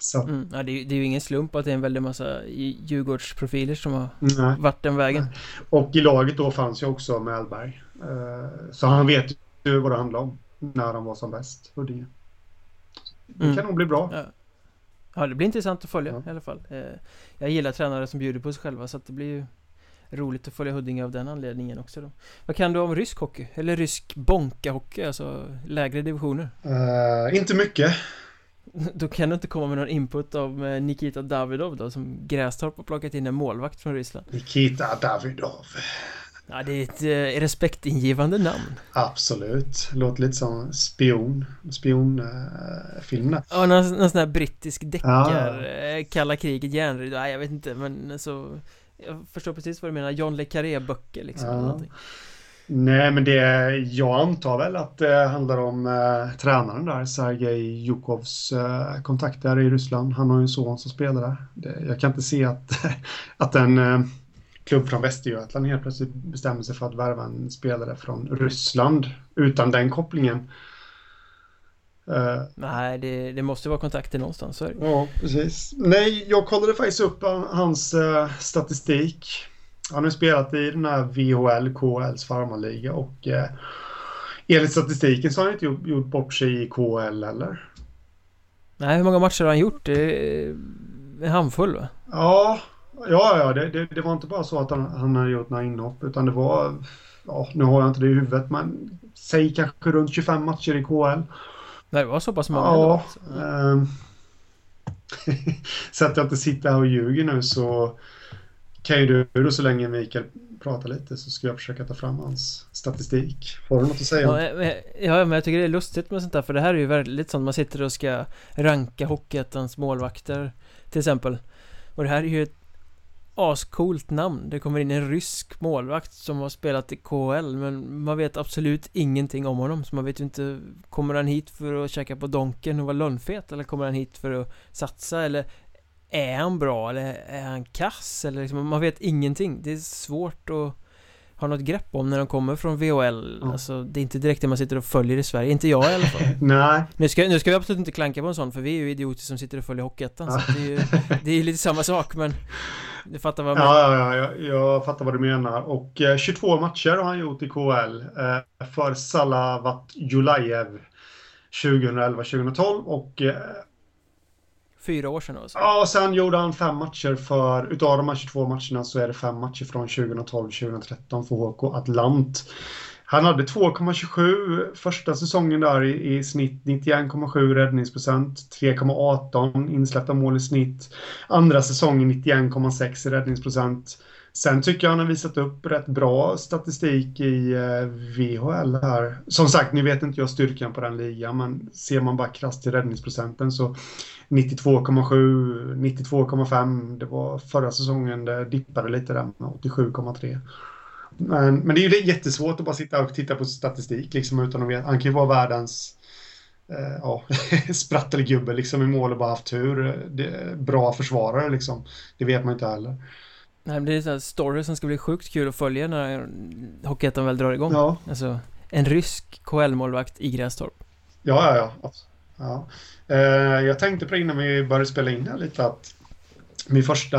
Så Mm, ja, det, är, det är ju ingen slump att det är en väldig massa Djurgårdsprofiler som har nej. varit den vägen Och i laget då fanns ju också Mellberg. Eh, Så han vet ju vad det handlar om när de var som bäst, Huddinge. Det Mm. kan nog bli bra. Ja. Ja, det blir intressant att följa Ja. i alla fall. Eh, jag gillar tränare som bjuder på sig själva så att det blir ju roligt att följa Huddinge av den anledningen också då. Vad kan du om rysk hockey? Eller rysk bonkahockey, alltså lägre divisioner? Eh, inte mycket. Då kan du inte komma med någon input av eh, Nikita Davidov då som Grästorp har plockat in en målvakt från Ryssland. Nikita Davidov. Ja, det är ett eh, respektingivande namn. Absolut. Låter lite som spion. Spionfilm där. Ja, någon, någon sån här brittisk deckar, eh, kalla kriget, järnridå, nej jag vet inte men så Jag förstår precis vad du menar, John le Carré böcker liksom Ja. Nej, men det, jag antar väl att det handlar om eh, tränaren där, Sergej Jukovs eh, kontakter i Ryssland. Han har ju en son som spelar där. Det, jag kan inte se att, att en eh, klubb från Västergötland helt plötsligt bestämmer sig för att värva en spelare från Ryssland utan den kopplingen. Eh, Nej, det, det måste vara kontakter någonstans, så. Ja, precis. Nej, jag kollade faktiskt upp han- hans eh, statistik. Han har spelat i den här VHL, KHLs farmarliga och eh, enligt statistiken så har han inte gjort, gjort bort sig i KHL heller. Nej, hur många matcher har han gjort? Det är en handfull va? Ja, ja, ja det, det, det var inte bara så att han, han hade gjort några inhopp utan det var, ja, nu har jag inte det i huvudet, men säg kanske runt 25 matcher i KHL. Nej, det var så pass många Ja. ändå, alltså. Ja. ehm, så att jag inte sitter här och ljuger nu så kan ju du då så länge Mikael pratar lite så ska jag försöka ta fram hans statistik. Har du något att säga? Ja, men, ja, men jag tycker det är lustigt med sånt där för det här är ju väldigt sånt man sitter och ska ranka Hockeyettans målvakter till exempel Och det här är ju ett ascoolt namn Det kommer in en rysk målvakt som har spelat i KHL men man vet absolut ingenting om honom så man vet ju inte Kommer han hit för att käka på Donken och vara lönnfet eller kommer han hit för att satsa eller är han bra eller är han kass? Eller liksom, man vet ingenting. Det är svårt att ha något grepp om när de kommer från VHL Ja. Alltså det är inte direkt det man sitter och följer i Sverige, inte jag i alla fall. Nej, nu ska, nu ska vi absolut inte klanka på en sån för vi är ju idioter som sitter och följer Hockeyettan så det är ju Det är lite samma sak men Du fattar vad jag menar. ja, ja, ja, jag, jag fattar vad du menar. Och eh, 22 matcher har han gjort i KHL eh, för Salavat Julajev 2011-2012 och eh, Fyra år sedan alltså Ja, sen gjorde han fem matcher för, utav de här 22 matcherna så är det fem matcher från 2012-2013 för HK Atlant. Han hade 2,27 första säsongen där i, i snitt, 91,7 räddningsprocent, 3,18 insläppta mål i snitt. Andra säsongen 91,6 räddningsprocent. Sen tycker jag han har visat upp rätt bra statistik i eh, VHL här. Som sagt, nu vet inte jag styrkan på den ligan, men ser man bara krasst till räddningsprocenten så 92,7, 92,5. Det var förra säsongen det dippade lite där med 87,3. Men, men det är ju jättesvårt att bara sitta och titta på statistik liksom utan att veta. Han kan ju vara världens eh, ja, sprattelgubbe liksom i mål och bara haft tur. Det, bra försvarare liksom. Det vet man inte heller. Nej det är en här story som ska bli sjukt kul att följa när Hockeyettan väl drar igång Ja, Alltså En rysk KHL-målvakt i Grästorp ja, ja. ja. ja. Eh, jag tänkte på det innan vi började spela in här lite att min första,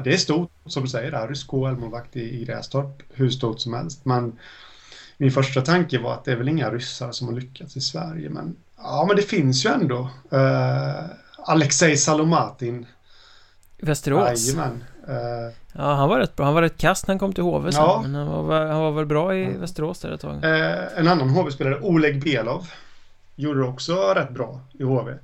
det är stort som du säger där, rysk KHL-målvakt i, i Grästorp, hur stort som helst. Men min första tanke var att det är väl inga ryssar som har lyckats i Sverige. Men ja, men det finns ju ändå. Eh, Alexej Salomatin. Västerås Jajamän. Eh, Ja han var rätt bra, han var rätt kast när han kom till HV sen Ja. Men han var, han var väl bra i Ja. Västerås där ett tag eh, en annan HV-spelare, Oleg Belov. Gjorde också rätt bra i HV.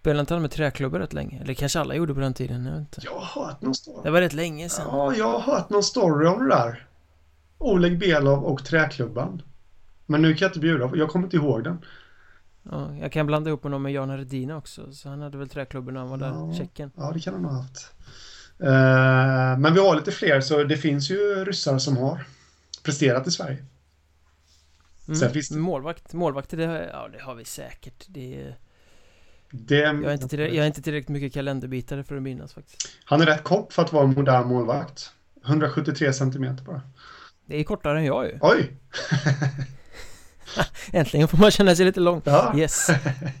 Spelade inte han med träklubbor rätt länge? Eller kanske alla gjorde på den tiden, jag vet inte Jag har hört någon story. Det var rätt länge sen Ja, jag har hört någon story om det där. Oleg Belov och träklubban. Men nu kan jag inte bjuda, jag kommer inte ihåg den. Ja, jag kan blanda ihop honom med Jan Redina också Så han hade väl träklubben när han var där, Ja. Tjeckien Ja, det kan han ha haft. Eh, men vi har lite fler, så det finns ju ryssar som har presterat i Sverige. Sen mm. finns det- Målvakt, målvakter det har, ja, det har vi säkert det är, Det, jag, är inte tillräckligt, jag inte tillräckligt mycket kalenderbitare för att minnas faktiskt Han är rätt kort för att vara en modern målvakt. 173 centimeter bara. Det är kortare än jag ju Oj! Äntligen får man känna sig lite lång Ja. Yes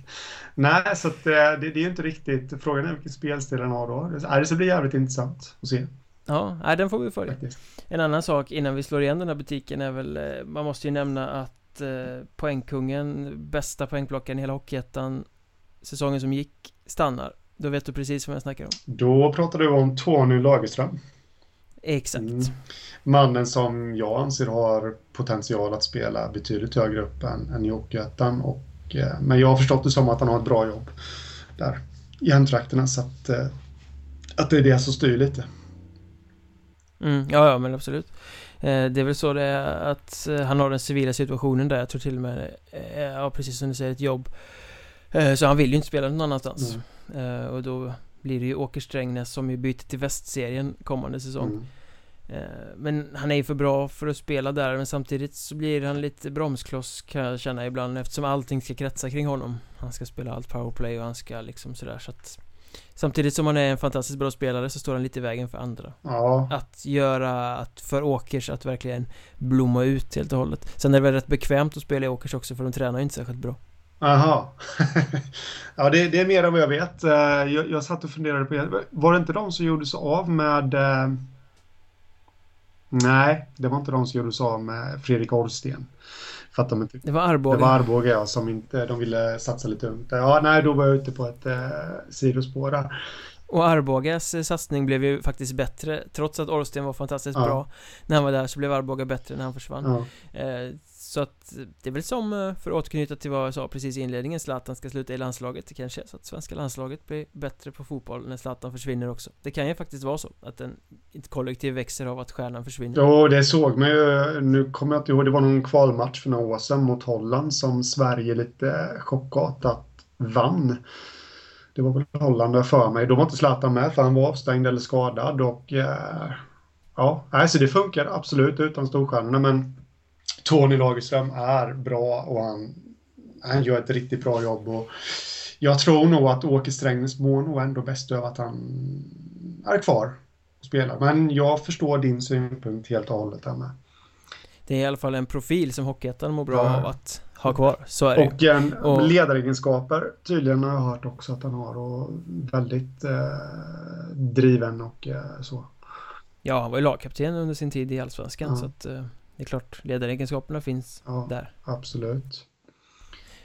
Nej, så att, eh, det, det är ju inte riktigt... Frågan är vilken spelstil han har då. Det, det ska bli jävligt intressant att se Ja, nej, den får vi följa faktiskt. En annan sak innan vi slår igen den här butiken är väl eh, Man måste ju nämna att eh, Poängkungen Bästa poängplockaren i hela Hockeyettan säsongen som gick stannar Då vet du precis vad jag snackar om Då pratar du om Tony Lagerström Exakt mm. Mannen som jag anser har potential att spela betydligt högre upp än, än i Hockeyettan och eh, Men jag har förstått det som att han har ett bra jobb Där i hemtrakterna så att eh, Att det är det som styr lite Mm, ja, ja, men absolut. Eh, det är väl så det är att han har den civila situationen där. Jag tror till och med, ja precis som du säger, ett jobb. Så han vill ju inte spela någon annanstans. Mm. Och då blir det ju Åker Strängnäs som ju byter till västserien kommande säsong. Mm. Men han är ju för bra för att spela där men samtidigt så blir han lite bromskloss kan jag känna ibland eftersom allting ska kretsa kring honom. Han ska spela allt powerplay och han ska liksom sådär så att Samtidigt som han är en fantastiskt bra spelare så står han lite i vägen för andra. Ja. Att göra, att för Åkers att verkligen blomma ut helt och hållet. Sen är det väl rätt bekvämt att spela i Åkers också för de tränar ju inte särskilt bra. Aha. Ja det, det, är mer än vad jag vet. Eh, jag, jag satt och funderade på Var det inte de som gjorde sig av med eh... Nej, det var inte de som gjorde sig av med Fredrik Orsten för att de inte... Det var Arboga. Det var Arboga ja, som inte, de ville satsa lite ungt. Ja, nej, då var jag ute på ett eh, sidospår där. Och Arbogas eh, satsning blev ju faktiskt bättre Trots att Orsten var fantastiskt ja. bra. När han var där så blev Arboga bättre när han försvann. Ja. eh, så att det är väl som, eh, för att återknyta till vad jag sa precis i inledningen Zlatan ska sluta i landslaget. Det kanske är så att svenska landslaget blir bättre på fotboll när Zlatan försvinner också. Det kan ju faktiskt vara så att en, ett kollektiv växer av att stjärnan försvinner. Jo, det såg man ju. Nu kommer jag inte ihåg, det var någon kvalmatch för några år sedan mot Holland som Sverige lite chockartat vann Det var väl Holland för mig Då var inte Zlatan med för han var avstängd eller skadad och eh, Ja, alltså det funkar absolut utan storstjärnorna men Tony Lagerström är bra och han, han gör ett riktigt bra jobb. Och jag tror nog att Åke Strängnäs mår nog ändå bäst över att han är kvar och spelar. Men jag förstår din synpunkt helt och hållet här med. Det är i alla fall en profil som Hockeyettan mår bra ja. av att ha kvar. Så är det Och en och... ledaregenskaper tydligen har jag hört också att han har och väldigt eh, driven och eh, så. Ja, han var ju lagkapten under sin tid i Allsvenskan ja. så att eh, det är klart, ledaregenskaperna finns ja, där Absolut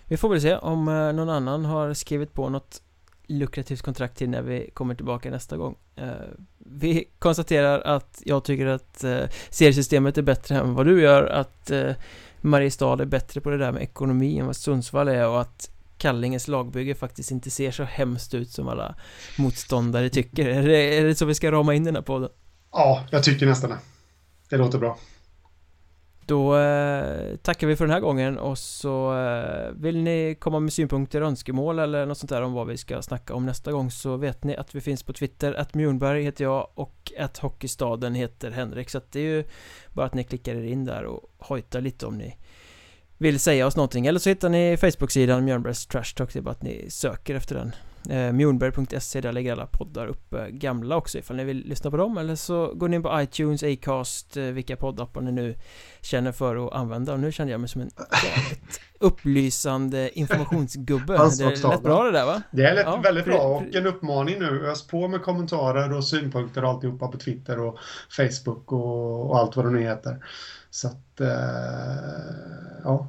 Vi får väl se om eh, någon annan har skrivit på något lukrativt kontrakt till när vi kommer tillbaka nästa gång eh, Vi konstaterar att jag tycker att eh, seriesystemet är bättre än vad du gör Att Mariestad är bättre på det där med ekonomi än vad Sundsvall är och att Kallinges lagbygge faktiskt inte ser så hemskt ut som alla motståndare tycker. Är det, är det så vi ska rama in den här podden? Ja, jag tycker nästan det. Det låter bra då eh, tackar vi för den här gången och så eh, vill ni komma med synpunkter, önskemål eller något sånt där om vad vi ska snacka om nästa gång så vet ni att vi finns på Twitter, att Mjornberg heter jag och att Hockeystaden heter Henrik. Så att det är ju bara att ni klickar er in där och hojtar lite om ni vill säga oss någonting. Eller så hittar ni Facebook-sidan Mjörnbergs Trash Talk, det är bara att ni söker efter den eh, Mjornberg.se, där lägger alla poddar upp eh, gamla också ifall ni vill lyssna på dem. Eller så går ni in på iTunes, Acast, eh, vilka poddappar ni nu känner för att använda. Och nu känner jag mig som en jävligt upplysande informationsgubbe. Det är lätt bra det där va? Det är lätt, ja, väldigt bra. och en uppmaning nu, ös på med kommentarer och synpunkter och alltihopa på Twitter och Facebook och, och allt vad det nu heter. Så att, eh, ja.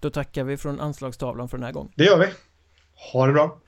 Då tackar vi från anslagstavlan för den här gången. Det gör vi. Ha det bra